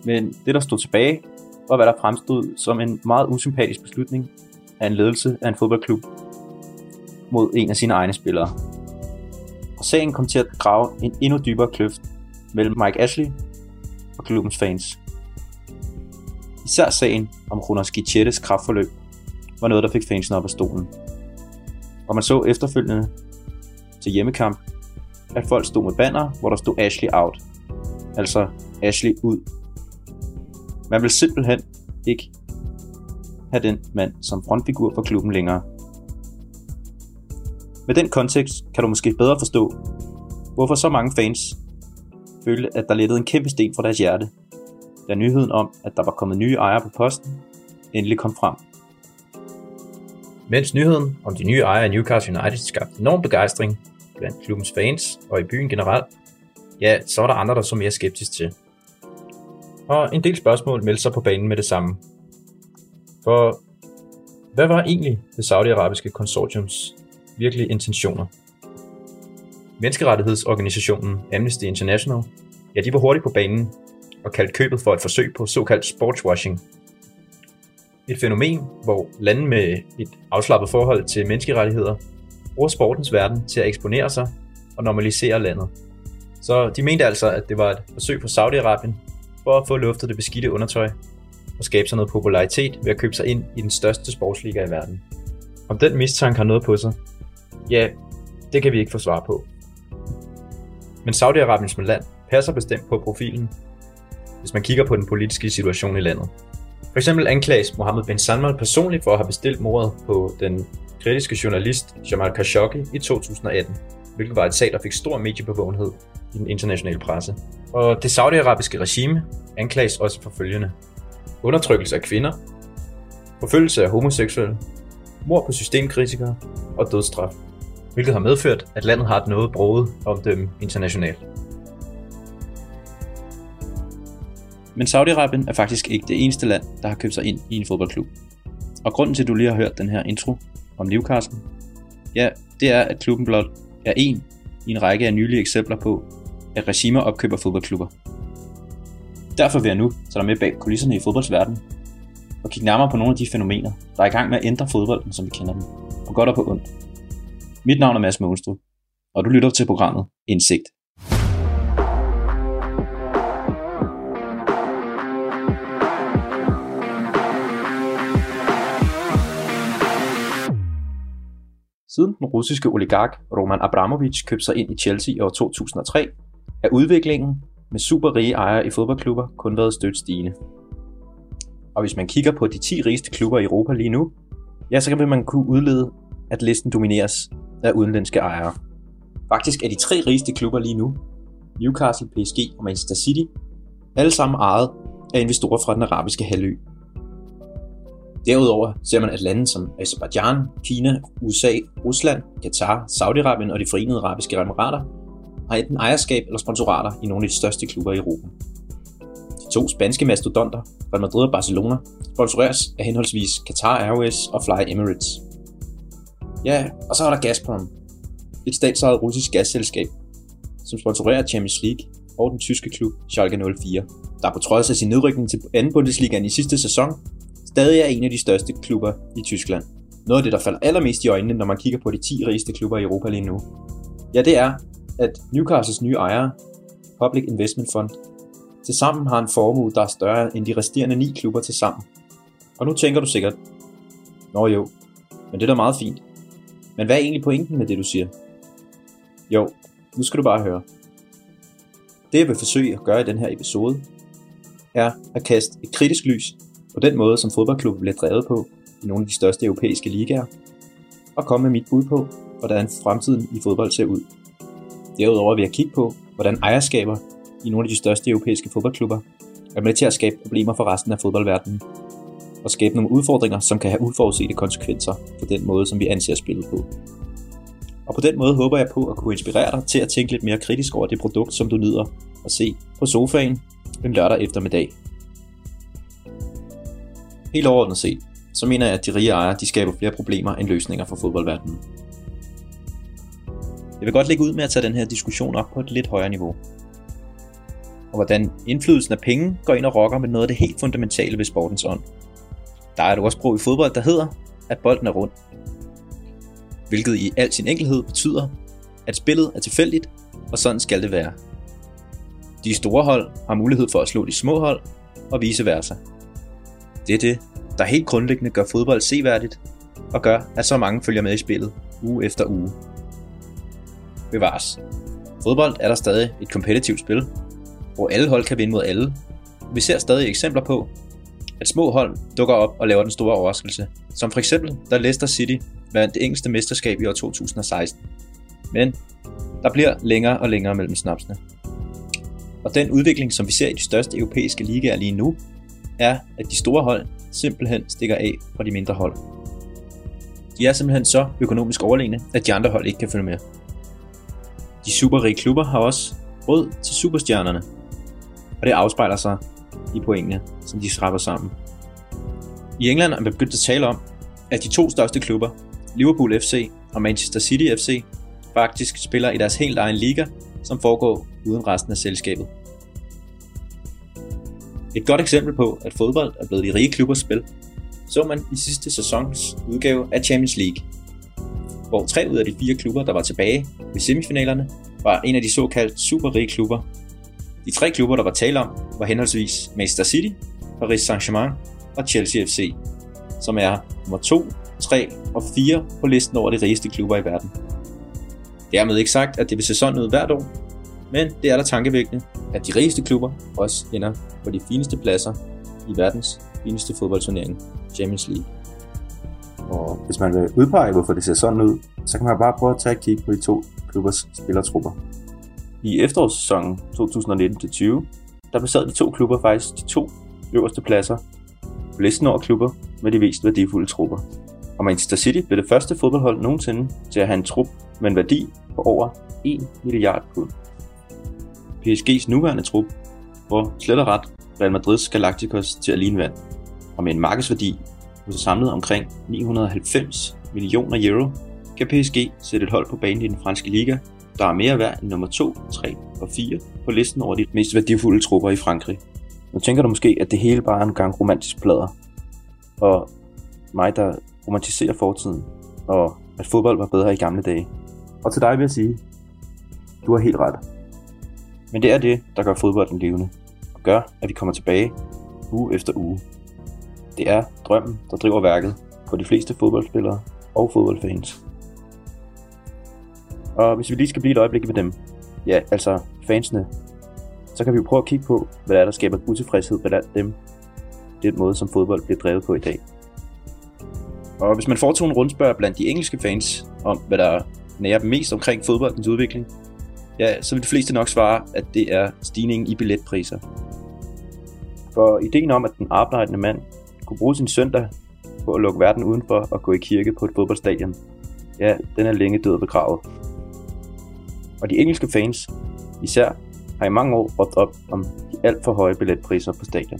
Speaker 5: Men det, der stod tilbage, var hvad der fremstod som en meget usympatisk beslutning af en ledelse af en fodboldklub mod en af sine egne spillere. Og sagen kom til at grave en endnu dybere kløft mellem Mike Ashley og klubbens fans. Især sagen om Jonas Gichettes kraftforløb var noget, der fik fansen op af stolen. Og man så efterfølgende til hjemmekamp, at folk stod med banner, hvor der stod Ashley out. Altså Ashley ud. Man vil simpelthen ikke have den mand som frontfigur for klubben længere. Med den kontekst kan du måske bedre forstå, hvorfor så mange fans følte, at der lettede en kæmpe sten fra deres hjerte, da nyheden om, at der var kommet nye ejere på posten, endelig kom frem. Mens nyheden om de nye ejere af Newcastle United skabte enorm begejstring blandt klubbens fans og i byen generelt, ja, så var der andre, der så mere skeptisk til. Og en del spørgsmål meldte sig på banen med det samme. For hvad var egentlig det saudiarabiske konsortiums virkelige intentioner? Menneskerettighedsorganisationen Amnesty International, ja, de var hurtigt på banen og kaldte købet for et forsøg på såkaldt sportswashing. Et fænomen, hvor lande med et afslappet forhold til menneskerettigheder bruger sportens verden til at eksponere sig og normalisere landet. Så de mente altså, at det var et forsøg på Saudi-Arabien for at få luftet det beskidte undertøj og skabe sig noget popularitet ved at købe sig ind i den største sportsliga i verden. Om den mistanke har noget på sig, ja, det kan vi ikke få svar på. Men Saudi-Arabien som land passer bestemt på profilen, hvis man kigger på den politiske situation i landet. For eksempel anklages Mohammed bin Salman personligt for at have bestilt mordet på den kritiske journalist Jamal Khashoggi i 2018, hvilket var et sag, der fik stor mediebevågenhed i den internationale presse. Og det saudiarabiske regime anklages også for følgende. Undertrykkelse af kvinder, forfølgelse af homoseksuelle, mord på systemkritikere og dødsstraf, hvilket har medført, at landet har et noget broget omdømme internationalt. Men Saudi-Arabien er faktisk ikke det eneste land, der har købt sig ind i en fodboldklub. Og grunden til, at du lige har hørt den her intro om Newcastle, ja, det er, at klubben blot er en i en række af nylige eksempler på, at regimer opkøber fodboldklubber. Derfor vil jeg nu tage dig med bag kulisserne i fodboldsverdenen og kigge nærmere på nogle af de fænomener, der er i gang med at ændre fodbolden, som vi kender den, på godt og på ondt. Mit navn er Mads Mogenstrup, og du lytter til programmet Indsigt. Siden den russiske oligark Roman Abramovich købte sig ind i Chelsea i år 2003, er udviklingen med superrige ejere i fodboldklubber kun været stødt stigende. Og hvis man kigger på de 10 rigeste klubber i Europa lige nu, ja, så kan man kunne udlede, at listen domineres af udenlandske ejere. Faktisk er de tre rigeste klubber lige nu, Newcastle, PSG og Manchester City, alle sammen ejet af investorer fra den arabiske halvø. Derudover ser man, at lande som Azerbaijan, Kina, USA, Rusland, Katar, Saudi-Arabien og de forenede arabiske emirater har enten ejerskab eller sponsorater i nogle af de største klubber i Europa. De to spanske mastodonter, Real Madrid og Barcelona, sponsoreres af henholdsvis Qatar Airways og Fly Emirates. Ja, og så er der Gazprom, et statsejet russisk gasselskab, som sponsorerer Champions League og den tyske klub Schalke 04, der på trods af sin nedrykning til anden Bundesligaen i sidste sæson, stadig er en af de største klubber i Tyskland. Noget af det, der falder allermest i øjnene, når man kigger på de 10 rigeste klubber i Europa lige nu, ja, det er, at Newcastles nye ejere, Public Investment Fund, tilsammen har en formue, der er større end de resterende 9 klubber tilsammen. Og nu tænker du sikkert, Nå jo, men det er da meget fint. Men hvad er egentlig pointen med det, du siger? Jo, nu skal du bare høre. Det jeg vil forsøge at gøre i den her episode, er at kaste et kritisk lys på den måde, som fodboldklubben bliver drevet på i nogle af de største europæiske ligaer, og komme med mit bud på, hvordan fremtiden i fodbold ser ud. Derudover vil jeg kigge på, hvordan ejerskaber i nogle af de største europæiske fodboldklubber er med til at skabe problemer for resten af fodboldverdenen, og skabe nogle udfordringer, som kan have uforudsete konsekvenser for den måde, som vi anser spillet på. Og på den måde håber jeg på at kunne inspirere dig til at tænke lidt mere kritisk over det produkt, som du nyder at se på sofaen en lørdag eftermiddag. Helt overordnet set, så mener jeg, at de rige ejere de skaber flere problemer end løsninger for fodboldverdenen. Jeg vil godt lægge ud med at tage den her diskussion op på et lidt højere niveau. Og hvordan indflydelsen af penge går ind og rokker med noget af det helt fundamentale ved sportens ånd. Der er et ordsprog i fodbold, der hedder, at bolden er rund. Hvilket i al sin enkelhed betyder, at spillet er tilfældigt, og sådan skal det være. De store hold har mulighed for at slå de små hold, og vice versa. Det er det, der helt grundlæggende gør fodbold seværdigt, og gør, at så mange følger med i spillet uge efter uge. Bevares. Fodbold er der stadig et kompetitivt spil, hvor alle hold kan vinde mod alle. Vi ser stadig eksempler på, at små hold dukker op og laver den store overraskelse, som for eksempel da Leicester City vandt det engelske mesterskab i år 2016. Men der bliver længere og længere mellem snapsene. Og den udvikling, som vi ser i de største europæiske ligaer lige nu, er, at de store hold simpelthen stikker af fra de mindre hold. De er simpelthen så økonomisk overlegne, at de andre hold ikke kan følge med. De superrige klubber har også råd til superstjernerne, og det afspejler sig i pointene, som de skraber sammen. I England er man begyndt at tale om, at de to største klubber, Liverpool FC og Manchester City FC, faktisk spiller i deres helt egen liga, som foregår uden resten af selskabet. Et godt eksempel på, at fodbold er blevet de rige klubbers spil, så man i sidste sæsons udgave af Champions League, hvor tre ud af de fire klubber, der var tilbage ved semifinalerne, var en af de såkaldt superrige klubber. De tre klubber, der var tale om, var henholdsvis Manchester City, Paris Saint-Germain og Chelsea FC, som er nummer 2, 3 og 4 på listen over de rigeste klubber i verden. Dermed ikke sagt, at det vil se sådan ud hvert år, men det er da tankevækkende, at de rigeste klubber også ender på de fineste pladser i verdens fineste fodboldturnering, Champions League.
Speaker 6: Og hvis man vil udpege, hvorfor det ser sådan ud, så kan man bare prøve at tage et kig på de to klubbers spillertrupper. I efterårssæsonen 2019-20, der besad de to klubber faktisk de to øverste pladser på listen over klubber med de mest værdifulde trupper. Og Manchester City blev det første fodboldhold nogensinde til at have en trup med en værdi på over 1 milliard pund. PSG's nuværende trup hvor slet og ret Real Madrids Galacticos til at ligne vand, og med en markedsværdi på samlet omkring 990 millioner euro, kan PSG sætte et hold på banen i den franske liga, der er mere værd end nummer 2, 3 og 4 på listen over de mest værdifulde trupper i Frankrig. Nu tænker du måske, at det hele bare er en gang romantisk plader, og mig, der romantiserer fortiden, og at fodbold var bedre i gamle dage. Og til dig vil jeg sige, du har helt ret. Men det er det, der gør fodbolden levende, og gør, at vi kommer tilbage uge efter uge. Det er drømmen, der driver værket for de fleste fodboldspillere og fodboldfans. Og hvis vi lige skal blive et øjeblik ved dem, ja, altså fansene, så kan vi jo prøve at kigge på, hvad der er, der skaber utilfredshed blandt dem. Den måde, som fodbold bliver drevet på i dag.
Speaker 5: Og hvis man foretog en rundspørg blandt de engelske fans om, hvad der nærer dem mest omkring fodboldens udvikling, ja, så vil de fleste nok svare, at det er stigningen i billetpriser.
Speaker 6: For ideen om, at den arbejdende mand kunne bruge sin søndag på at lukke verden udenfor og gå i kirke på et fodboldstadion, ja, den er længe død og begravet. Og de engelske fans, især, har i mange år råbt op om de alt for høje billetpriser på stadion.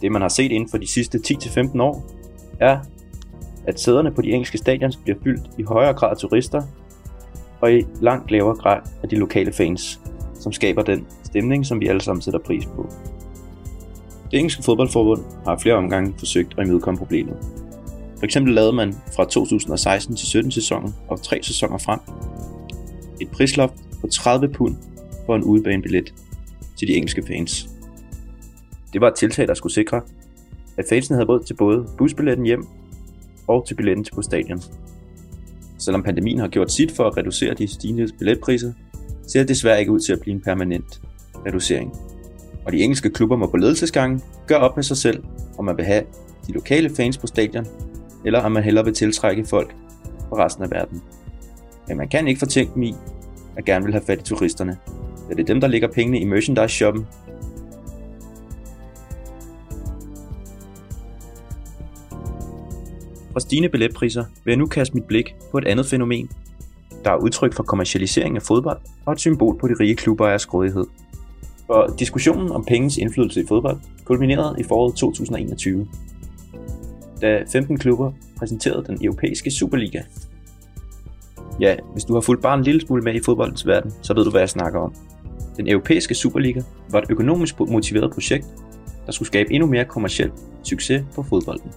Speaker 6: Det man har set inden for de sidste 10-15 år, er, at sæderne på de engelske stadions bliver fyldt i højere grad af turister, og i langt lavere grad af de lokale fans, som skaber den stemning, som vi alle sammen sætter pris på. Det engelske fodboldforbund har flere omgange forsøgt at imødekomme problemet. For eksempel lavede man fra 2016 til 17 sæsonen og tre sæsoner frem et prisloft på 30 pund for en udebanebillet til de engelske fans. Det var et tiltag, der skulle sikre,
Speaker 5: at fansene havde råd til både busbilletten hjem og til billetten til på stadion. Selvom pandemien har gjort sit for at reducere de stigende billetpriser, ser det desværre ikke ud til at blive en permanent reducering. Og de engelske klubber må på ledelsesgangen gøre op med sig selv, om man vil have de lokale fans på stadion, eller om man hellere vil tiltrække folk fra resten af verden. Men man kan ikke fortænke dem i, at gerne vil have fat i turisterne. Da det er dem, der lægger pengene i merchandise-shoppen. Fra stigende billetpriser vil jeg nu kaste mit blik på et andet fænomen, der er udtryk for kommercialisering af fodbold og et symbol på de rige klubber af skrådighed. For diskussionen om pengens indflydelse i fodbold kulminerede i foråret 2021, da 15 klubber præsenterede den europæiske Superliga. Ja, hvis du har fulgt bare en lille smule med i fodboldens verden, så ved du, hvad jeg snakker om. Den europæiske Superliga var et økonomisk motiveret projekt, der skulle skabe endnu mere kommersiel succes på fodbolden.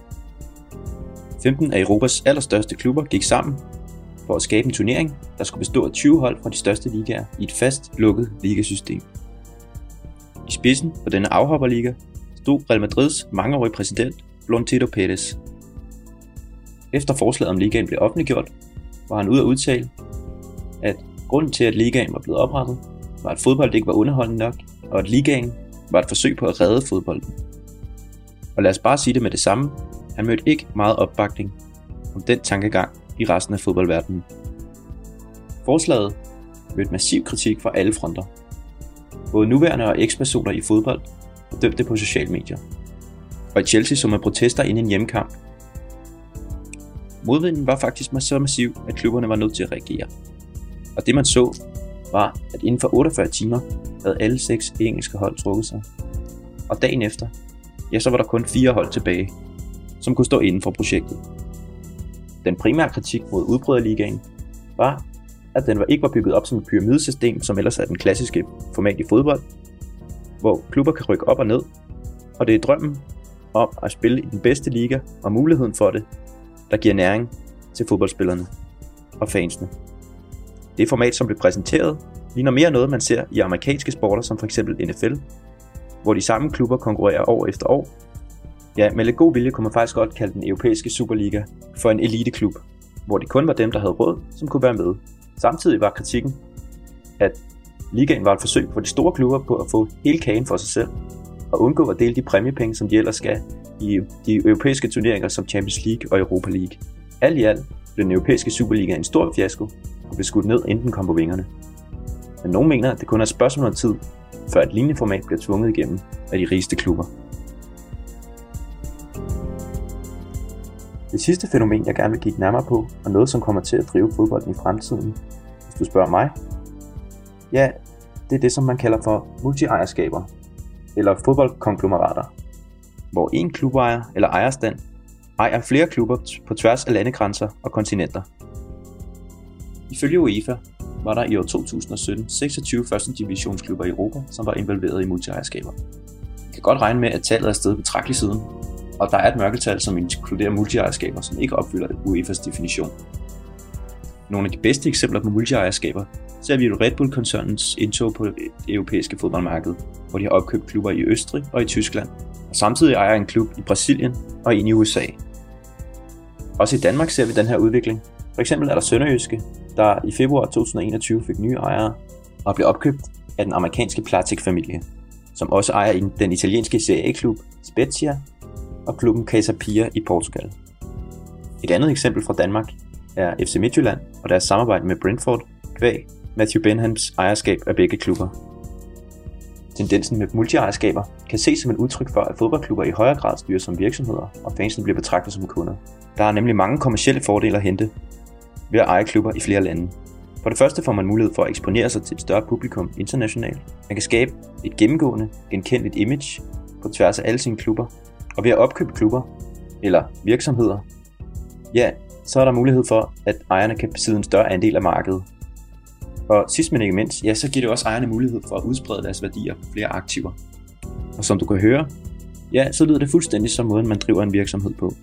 Speaker 5: 15 af Europas allerstørste klubber gik sammen for at skabe en turnering, der skulle bestå af 20 hold fra de største ligaer i et fast lukket ligasystem. I spidsen for denne afhopperliga stod Real Madrids mangeårige præsident Florentino Pérez. Efter forslaget om ligaen blev offentliggjort, var han ude at udtale, at grunden til, at ligaen var blevet oprettet, var, at fodbold ikke var underholdende nok, og at ligaen var et forsøg på at redde fodbolden. Og lad os bare sige det med det samme, han mødte ikke meget opbakning om den tankegang i resten af fodboldverdenen. Forslaget mødte massiv kritik fra alle fronter. Både nuværende og ekspersoner i fodbold dømte på sociale medier. Og i Chelsea så man protester inden en hjemmekamp. Modvinden var faktisk så massiv, at klubberne var nødt til at reagere. Og det man så, var, at inden for 48 timer havde alle seks engelske hold trukket sig. Og dagen efter, ja, så var der kun fire hold tilbage, som kunne stå inden for projektet. Den primære kritik mod udbryderligaen var, at den ikke var bygget op som et pyramidesystem, som ellers er den klassiske format i fodbold, hvor klubber kan rykke op og ned, og det er drømmen om at spille i den bedste liga og muligheden for det, der giver næring til fodboldspillerne og fansene. Det format, som blev præsenteret, ligner mere noget, man ser i amerikanske sporter som f.eks. NFL, hvor de samme klubber konkurrerer år efter år Ja, med lidt god vilje kunne man faktisk godt kalde den europæiske Superliga for en eliteklub, hvor det kun var dem, der havde råd, som kunne være med. Samtidig var kritikken, at ligaen var et forsøg for de store klubber på at få hele kagen for sig selv, og undgå at dele de præmiepenge, som de ellers skal i de europæiske turneringer som Champions League og Europa League. Alt i alt blev den europæiske Superliga en stor fiasko og blev skudt ned, inden den kom på vingerne. Men nogen mener, at det kun er et spørgsmål om tid, før et lignende format bliver tvunget igennem af de rigeste klubber. Det sidste fænomen, jeg gerne vil kigge nærmere på, og noget som kommer til at drive fodbolden i fremtiden, hvis du spørger mig, ja, det er det, som man kalder for multiejerskaber, eller fodboldkonglomerater, hvor en klubejer eller ejerstand ejer flere klubber på tværs af landegrænser og kontinenter. Ifølge UEFA var der i år 2017 26 første divisionsklubber i Europa, som var involveret i multiejerskaber. Vi kan godt regne med, at tallet er steget betragteligt siden, og der er et mørketal, som inkluderer multiejerskaber, som ikke opfylder UEFA's definition. Nogle af de bedste eksempler på multiejerskaber ser vi i Red Bull-koncernens indtog på det europæiske fodboldmarked, hvor de har opkøbt klubber i Østrig og i Tyskland, og samtidig ejer en klub i Brasilien og en i USA. Også i Danmark ser vi den her udvikling. For eksempel er der Sønderjyske, der i februar 2021 fik nye ejere og blev opkøbt af den amerikanske Platic-familie, som også ejer den italienske Serie A-klub Spezia og klubben Casa Pia i Portugal. Et andet eksempel fra Danmark er FC Midtjylland og deres samarbejde med Brentford kvæg Matthew Benhams ejerskab af begge klubber. Tendensen med multiejerskaber kan ses som et udtryk for, at fodboldklubber i højere grad styres som virksomheder, og fansene bliver betragtet som kunder. Der er nemlig mange kommersielle fordele at hente ved at eje klubber i flere lande. For det første får man mulighed for at eksponere sig til et større publikum internationalt. Man kan skabe et gennemgående, genkendeligt image på tværs af alle sine klubber, og ved at opkøbe klubber eller virksomheder, ja, så er der mulighed for, at ejerne kan besidde en større andel af markedet. Og sidst men ikke mindst, ja, så giver det også ejerne mulighed for at udsprede deres værdier på flere aktiver. Og som du kan høre, ja, så lyder det fuldstændig som måden, man driver en virksomhed på.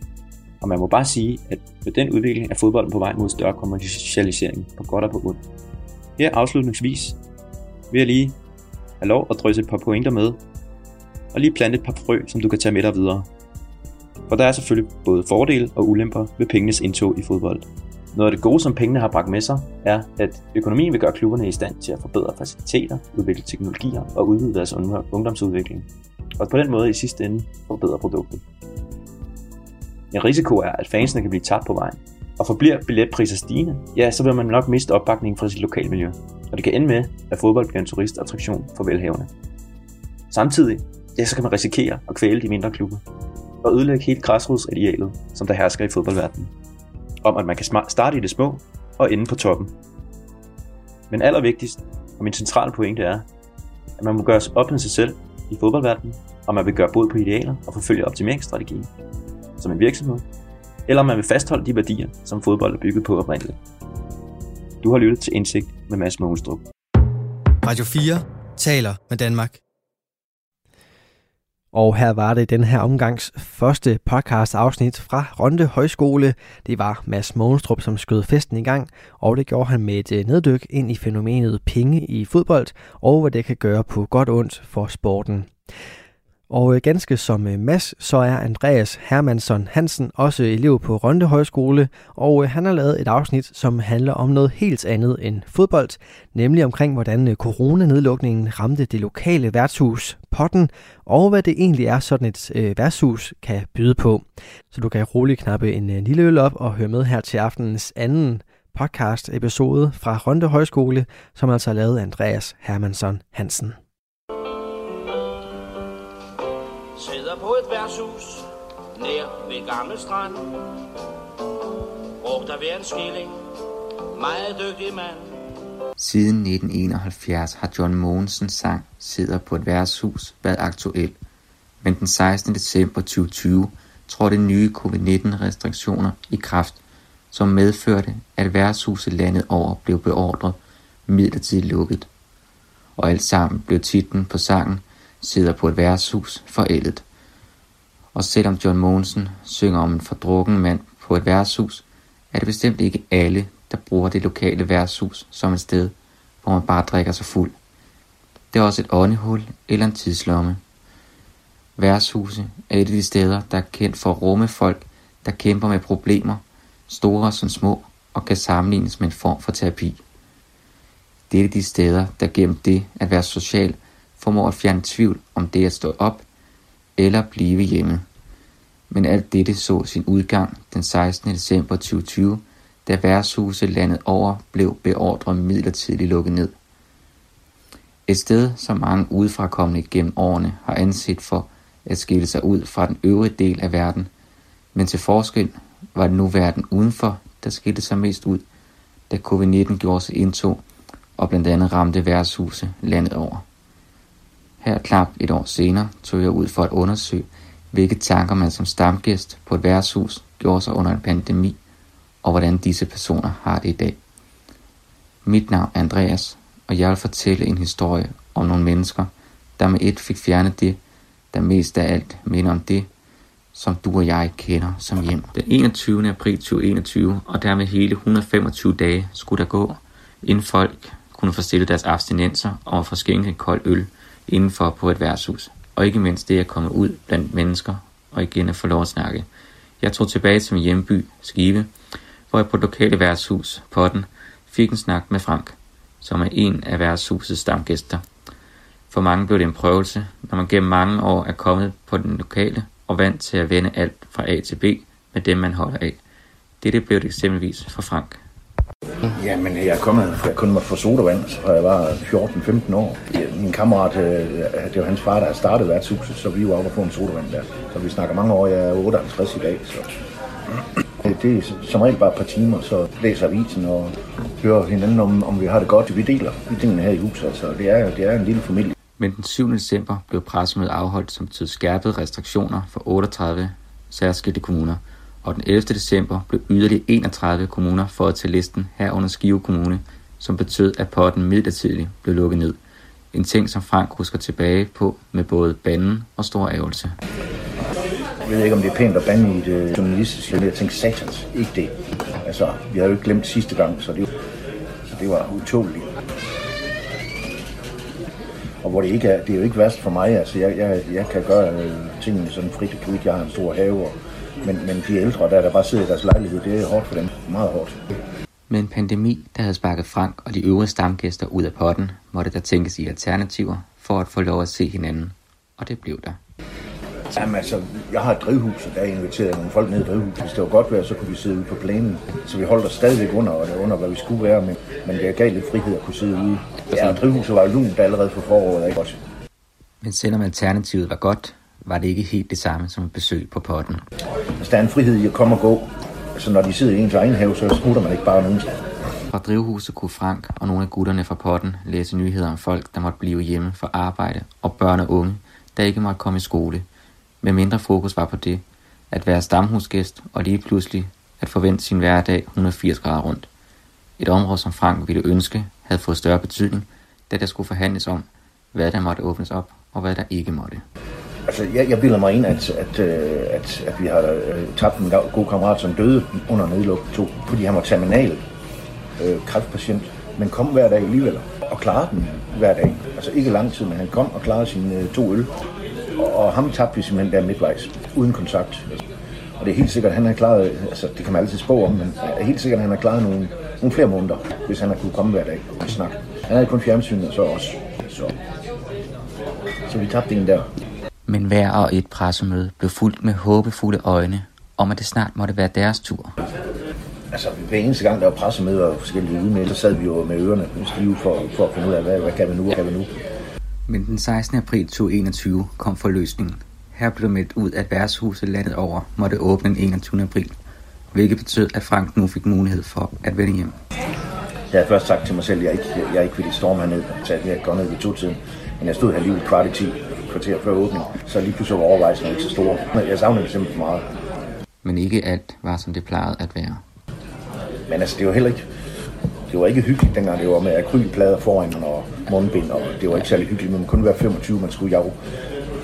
Speaker 5: Og man må bare sige, at med den udvikling er fodbolden på vej mod større kommercialisering, på godt og på ondt. Her afslutningsvis vil jeg lige have lov at drysse et par pointer med og lige plante et par frø, som du kan tage med dig videre. For der er selvfølgelig både fordele og ulemper ved pengenes indtog i fodbold. Noget af det gode, som pengene har bragt med sig, er, at økonomien vil gøre klubberne i stand til at forbedre faciliteter, udvikle teknologier og udvide deres ungdomsudvikling. Og på den måde i sidste ende forbedre produktet. En risiko er, at fansene kan blive tabt på vejen. Og forbliver billetpriser stigende, ja, så vil man nok miste opbakningen fra sit lokalmiljø. Og det kan ende med, at fodbold bliver en turistattraktion for velhavende. Samtidig, ja, så kan man risikere at kvæle de mindre klubber og ødelægge helt græsrodsidealet, som der hersker i fodboldverdenen. Om at man kan starte i det små og ende på toppen. Men allervigtigst, og min centrale pointe er, at man må gøre op med sig selv i fodboldverdenen, og man vil gøre både på idealer og forfølge optimeringsstrategien som en virksomhed, eller om man vil fastholde de værdier, som fodbold er bygget på oprindeligt. Du har lyttet til Indsigt med Mads Mogenstrup.
Speaker 1: Radio 4 taler med Danmark.
Speaker 2: Og her var det den her omgangs første podcast afsnit fra Ronde Højskole. Det var Mads Mogenstrup, som skød festen i gang, og det gjorde han med et øh, neddyk ind i fænomenet penge i fodbold, og hvad det kan gøre på godt og ondt for sporten. Og øh, ganske som øh, Mads, så er Andreas Hermansson Hansen også elev på Ronde Højskole, og øh, han har lavet et afsnit, som handler om noget helt andet end fodbold, nemlig omkring, hvordan coronanedlukningen ramte det lokale værtshus Potten, og hvad det egentlig er, sådan et værtshus kan byde på. Så du kan roligt knappe en lille øl op og høre med her til aftenens anden podcast episode fra Ronde Højskole, som altså er lavet Andreas Hermansson Hansen.
Speaker 7: På et værtshus nær ved Gamle Strand. Brugt der hver en skilling, meget dygtig mand.
Speaker 8: Siden 1971 har John Mogensen sang Sidder på et værtshus været aktuel. Men den 16. december 2020 trådte nye covid-19 restriktioner i kraft, som medførte, at værtshuset landet over blev beordret midlertidigt lukket. Og alt sammen blev titlen på sangen Sidder på et værtshus forældet. Og selvom John Mogensen synger om en fordrukken mand på et værtshus, er det bestemt ikke alle, der bruger det lokale værtshus som et sted, hvor man bare drikker sig fuld. Det er også et åndehul eller en tidslomme. Værtshuse er et af de steder, der er kendt for at rumme folk, der kæmper med problemer, store som små, og kan sammenlignes med en form for terapi. Det er de steder, der gennem det at være social, formår at fjerne tvivl om det at stå op eller blive hjemme. Men alt dette så sin udgang den 16. december 2020, da værtshuset landet over blev beordret midlertidigt lukket ned. Et sted, som mange udefrakommende gennem årene har anset for at skille sig ud fra den øvrige del af verden, men til forskel var det nu verden udenfor, der skilte sig mest ud, da covid-19 gjorde sig indtog og blandt andet ramte værtshuse landet over. Her klap et år senere tog jeg ud for at undersøge, hvilke tanker man som stamgæst på et værtshus gjorde sig under en pandemi, og hvordan disse personer har det i dag. Mit navn er Andreas, og jeg vil fortælle en historie om nogle mennesker, der med et fik fjernet det, der mest af alt minder om det, som du og jeg kender som hjem. Den 21. april 2021, og dermed hele 125 dage, skulle der gå, inden folk kunne få stillet deres abstinenser og få skænket kold øl indenfor på et værtshus. Og ikke mindst det at komme ud blandt mennesker og igen at få lov at snakke. Jeg tog tilbage til min hjemby, Skive, hvor jeg på et lokale værtshus, Potten, fik en snak med Frank, som er en af værtshusets stamgæster. For mange blev det en prøvelse, når man gennem mange år er kommet på den lokale og vant til at vende alt fra A til B med dem, man holder af. Dette blev det eksempelvis for Frank.
Speaker 9: Jamen, jeg er kommet, jeg kun måtte få sodavand, så jeg var 14-15 år. Min kammerat, øh, det var hans far, der startede værtshuset, så vi var oppe på en sodavand der. Så vi snakker mange år, jeg er 58 i dag, så... Øh, det er som regel bare et par timer, så læser avisen og hører hinanden om, om vi har det godt. Vi deler i tingene her i huset, altså det er, det er en lille familie.
Speaker 8: Men den 7. december blev pressemødet afholdt, som betød skærpede restriktioner for 38 særskilte kommuner – og den 11. december blev yderligere 31 kommuner fået til listen herunder Skive Kommune, som betød, at potten midlertidigt blev lukket ned. En ting, som Frank husker tilbage på med både banden og stor ærgelse.
Speaker 9: Jeg ved ikke, om det er pænt at bande i det øh, journalistiske, men jeg tænkte, satans, ikke det. Altså, vi har jo ikke glemt sidste gang, så det, så det var utåligt. Og hvor det ikke er, det er jo ikke værst for mig, altså jeg, jeg, jeg kan gøre øh, tingene sådan frit og kvit. Jeg har en stor have, og men, men de ældre, der, der bare sidder i deres lejlighed, det er hårdt for dem. Meget hårdt.
Speaker 8: Med en pandemi, der havde sparket Frank og de øvrige stamgæster ud af potten, måtte der tænkes i alternativer for at få lov at se hinanden. Og det blev der.
Speaker 9: Jamen altså, jeg har et drivhus, og der er inviteret nogle folk ned i drivhuset. Hvis det var godt vejr, så kunne vi sidde ude på plænen. Så vi holdt os stadigvæk under, under hvad vi skulle være, men, men det gav lidt frihed at kunne sidde ude. Ja, drivhuset var jo lunt allerede for foråret, ikke også?
Speaker 8: Men selvom alternativet var godt, var det ikke helt det samme som et besøg på potten.
Speaker 9: Hvis der er en frihed i at komme og gå, så når de sidder i ens egen have, så smutter man ikke bare nogen sted.
Speaker 8: Fra drivhuset kunne Frank og nogle af gutterne fra potten læse nyheder om folk, der måtte blive hjemme for arbejde, og børn og unge, der ikke måtte komme i skole. Med mindre fokus var på det, at være stamhusgæst og lige pludselig at forvente sin hverdag 180 grader rundt. Et område, som Frank ville ønske, havde fået større betydning, da der skulle forhandles om, hvad der måtte åbnes op og hvad der ikke måtte.
Speaker 9: Altså, jeg, jeg bilder mig ind, at, at, øh, at, at vi har øh, tabt en god kammerat, som døde under nedlukning to, fordi han var terminal øh, kræftpatient, men kom hver dag alligevel og klarede den hver dag. Altså ikke lang tid, men han kom og klarede sine øh, to øl. Og, og ham tabte vi simpelthen der midtvejs, uden kontakt. Og det er helt sikkert, at han har klaret, altså det kan man altid spå om, men er helt sikkert, at han har klaret nogle, nogle flere måneder, hvis han har kunne komme hver dag og snakke. Han havde kun fjernsyn og så også. Så, så vi tabte en der.
Speaker 8: Men hver og et pressemøde blev fuldt med håbefulde øjne om, at det snart måtte være deres tur.
Speaker 9: Altså, hver eneste gang, der var pressemøder og forskellige udmeldelser, så sad vi jo med ørerne stive for, for at finde ud af, hvad, hvad kan vi nu, hvad kan vi nu.
Speaker 8: Men den 16. april 2021 kom forløsningen. Her blev meldt ud, at værtshuset landet over måtte åbne den 21. april, hvilket betød, at Frank nu fik mulighed for at vende hjem.
Speaker 9: Jeg havde først sagt til mig selv, at jeg ikke, jeg ikke ville storme herned, så jeg går ned ved to tiden. Men jeg stod her lige kvart i 10 kvarter før åbning, så lige pludselig var overvejelsen ikke så stor. Jeg savnede det simpelthen meget.
Speaker 8: Men ikke alt var, som det plejede at være.
Speaker 9: Men altså, det var heller ikke, det var ikke hyggeligt dengang, det var med akrylplader foran og mundbind, og det var ikke særlig hyggeligt, men man kunne være 25, man skulle jage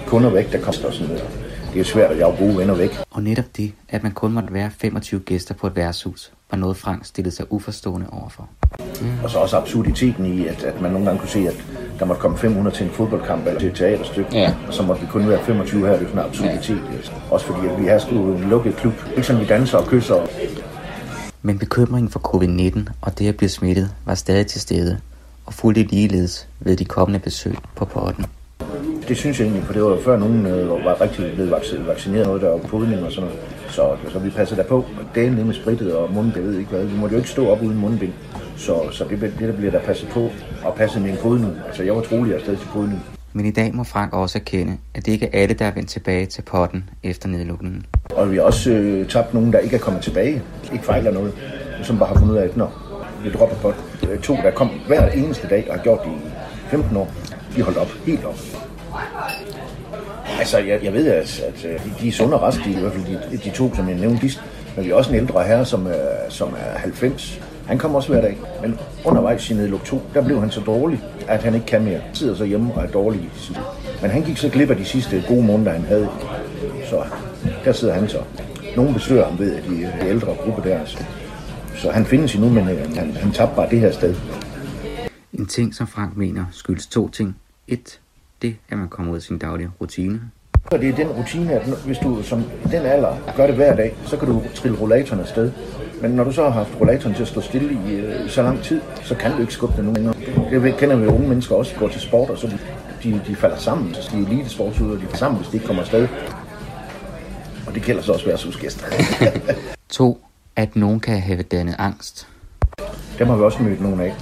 Speaker 9: kunder væk, der koster sådan noget. Det er svært at jage gode venner væk.
Speaker 8: Og netop det, at man kun måtte være 25 gæster på et værtshus, var noget Frank stillede sig uforstående overfor.
Speaker 9: Mm. Og så også absurditeten i, at, at man nogle gange kunne se, at der måtte komme 500 til en fodboldkamp eller til et teaterstykke, ja. og så måtte vi kun være 25 her, det er sådan en absurditet. Ja. Også fordi, at vi har sgu en lukket klub, ikke som vi danser og kysser.
Speaker 8: Men bekymringen for covid-19 og det at blive smittet var stadig til stede, og fulgte ligeledes ved de kommende besøg på porten.
Speaker 9: Det synes jeg egentlig, for det var før nogen øh, var rigtig blevet vaccineret, noget der var podning og sådan noget. Så, så vi passede der på. Det er med sprittet og mundbind, jeg ved ikke hvad. Vi måtte jo ikke stå op uden mundbind. Så, så det, det der bliver der passet på og passet med en podning. Altså jeg var trolig afsted til podning.
Speaker 8: Men i dag må Frank også erkende, at det ikke er alle, der er vendt tilbage til potten efter nedlukningen.
Speaker 9: Og vi har også øh, tabt nogen, der ikke er kommet tilbage. Ikke fejler noget. Som bare har fundet ud af, at nå, vi dropper pot. To, der kom hver eneste dag og har gjort det i 15 år. De holdt op, helt op. Altså, jeg, jeg ved, at, at øh, de er sunde og raske, i hvert fald de, de to, som jeg nævnte. Men vi er også en ældre herre, som, er, som er 90. Han kommer også hver dag. Men undervejs i nedluk 2, der blev han så dårlig, at han ikke kan mere. Han sidder så hjemme og er dårlig. Men han gik så glip af de sidste gode måneder, han havde. Så der sidder han så. Nogle besøger ham ved, at de, de ældre gruppe der. Så, så han findes endnu, men øh, han, han tabte bare det her sted.
Speaker 8: En ting, som Frank mener, skyldes to ting. Et, det, at man kommer ud af sin daglige rutine.
Speaker 9: Og det er den rutine, at hvis du som i den alder gør det hver dag, så kan du trille rollatoren afsted. Men når du så har haft rollatoren til at stå stille i, i så lang tid, så kan du ikke skubbe den nu længere. Det kender vi unge mennesker også, går til sport, og så de, de, de falder sammen. Så de elite sportsudøvere, de falder sammen, hvis de ikke kommer afsted. Og det gælder så også værtshusgæster.
Speaker 8: to, at nogen kan have dannet angst.
Speaker 9: Dem har vi også mødt nogle af.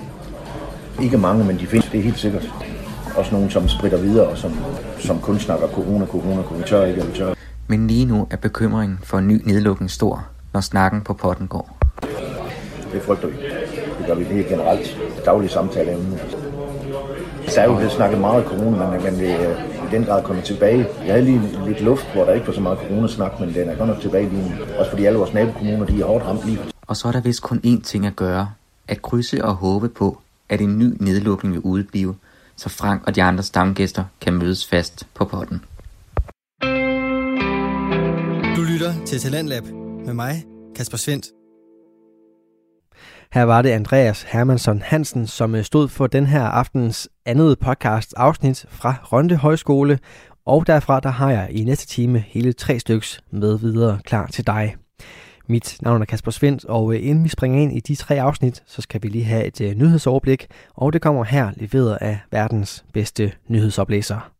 Speaker 9: Ikke mange, men de findes, det er helt sikkert. Også nogen, som spritter videre, og som, som kun snakker corona, corona, corona, tør ikke, eller tør.
Speaker 8: Men lige nu er bekymringen for en ny nedlukning stor, når snakken på potten går.
Speaker 9: Det frygter vi. Det gør vi helt generelt. Daglige samtaleemne. Så jo blevet snakket meget corona, men, men det er i den grad kommet tilbage. Jeg havde lige lidt luft, hvor der ikke var så meget corona-snak, men den er godt nok tilbage lige nu. Også fordi alle vores nabokommuner, de er hårdt ramt lige
Speaker 8: Og så er der vist kun én ting at gøre. At krydse og håbe på, at en ny nedlukning vil udblive, så Frank og de andre stamgæster kan mødes fast på potten.
Speaker 1: Du lytter til Talentlab med mig, Kasper Svendt.
Speaker 2: Her var det Andreas Hermansson Hansen, som øh, stod for den her aftens andet podcast afsnit fra Rønde Højskole, og derfra der har jeg i næste time hele tre styks med videre klar til dig. Mit navn er Kasper Svendt, og øh, inden vi springer ind i de tre afsnit, så skal vi lige have et øh, nyhedsoverblik, og det kommer her leveret af verdens bedste nyhedsoplæser.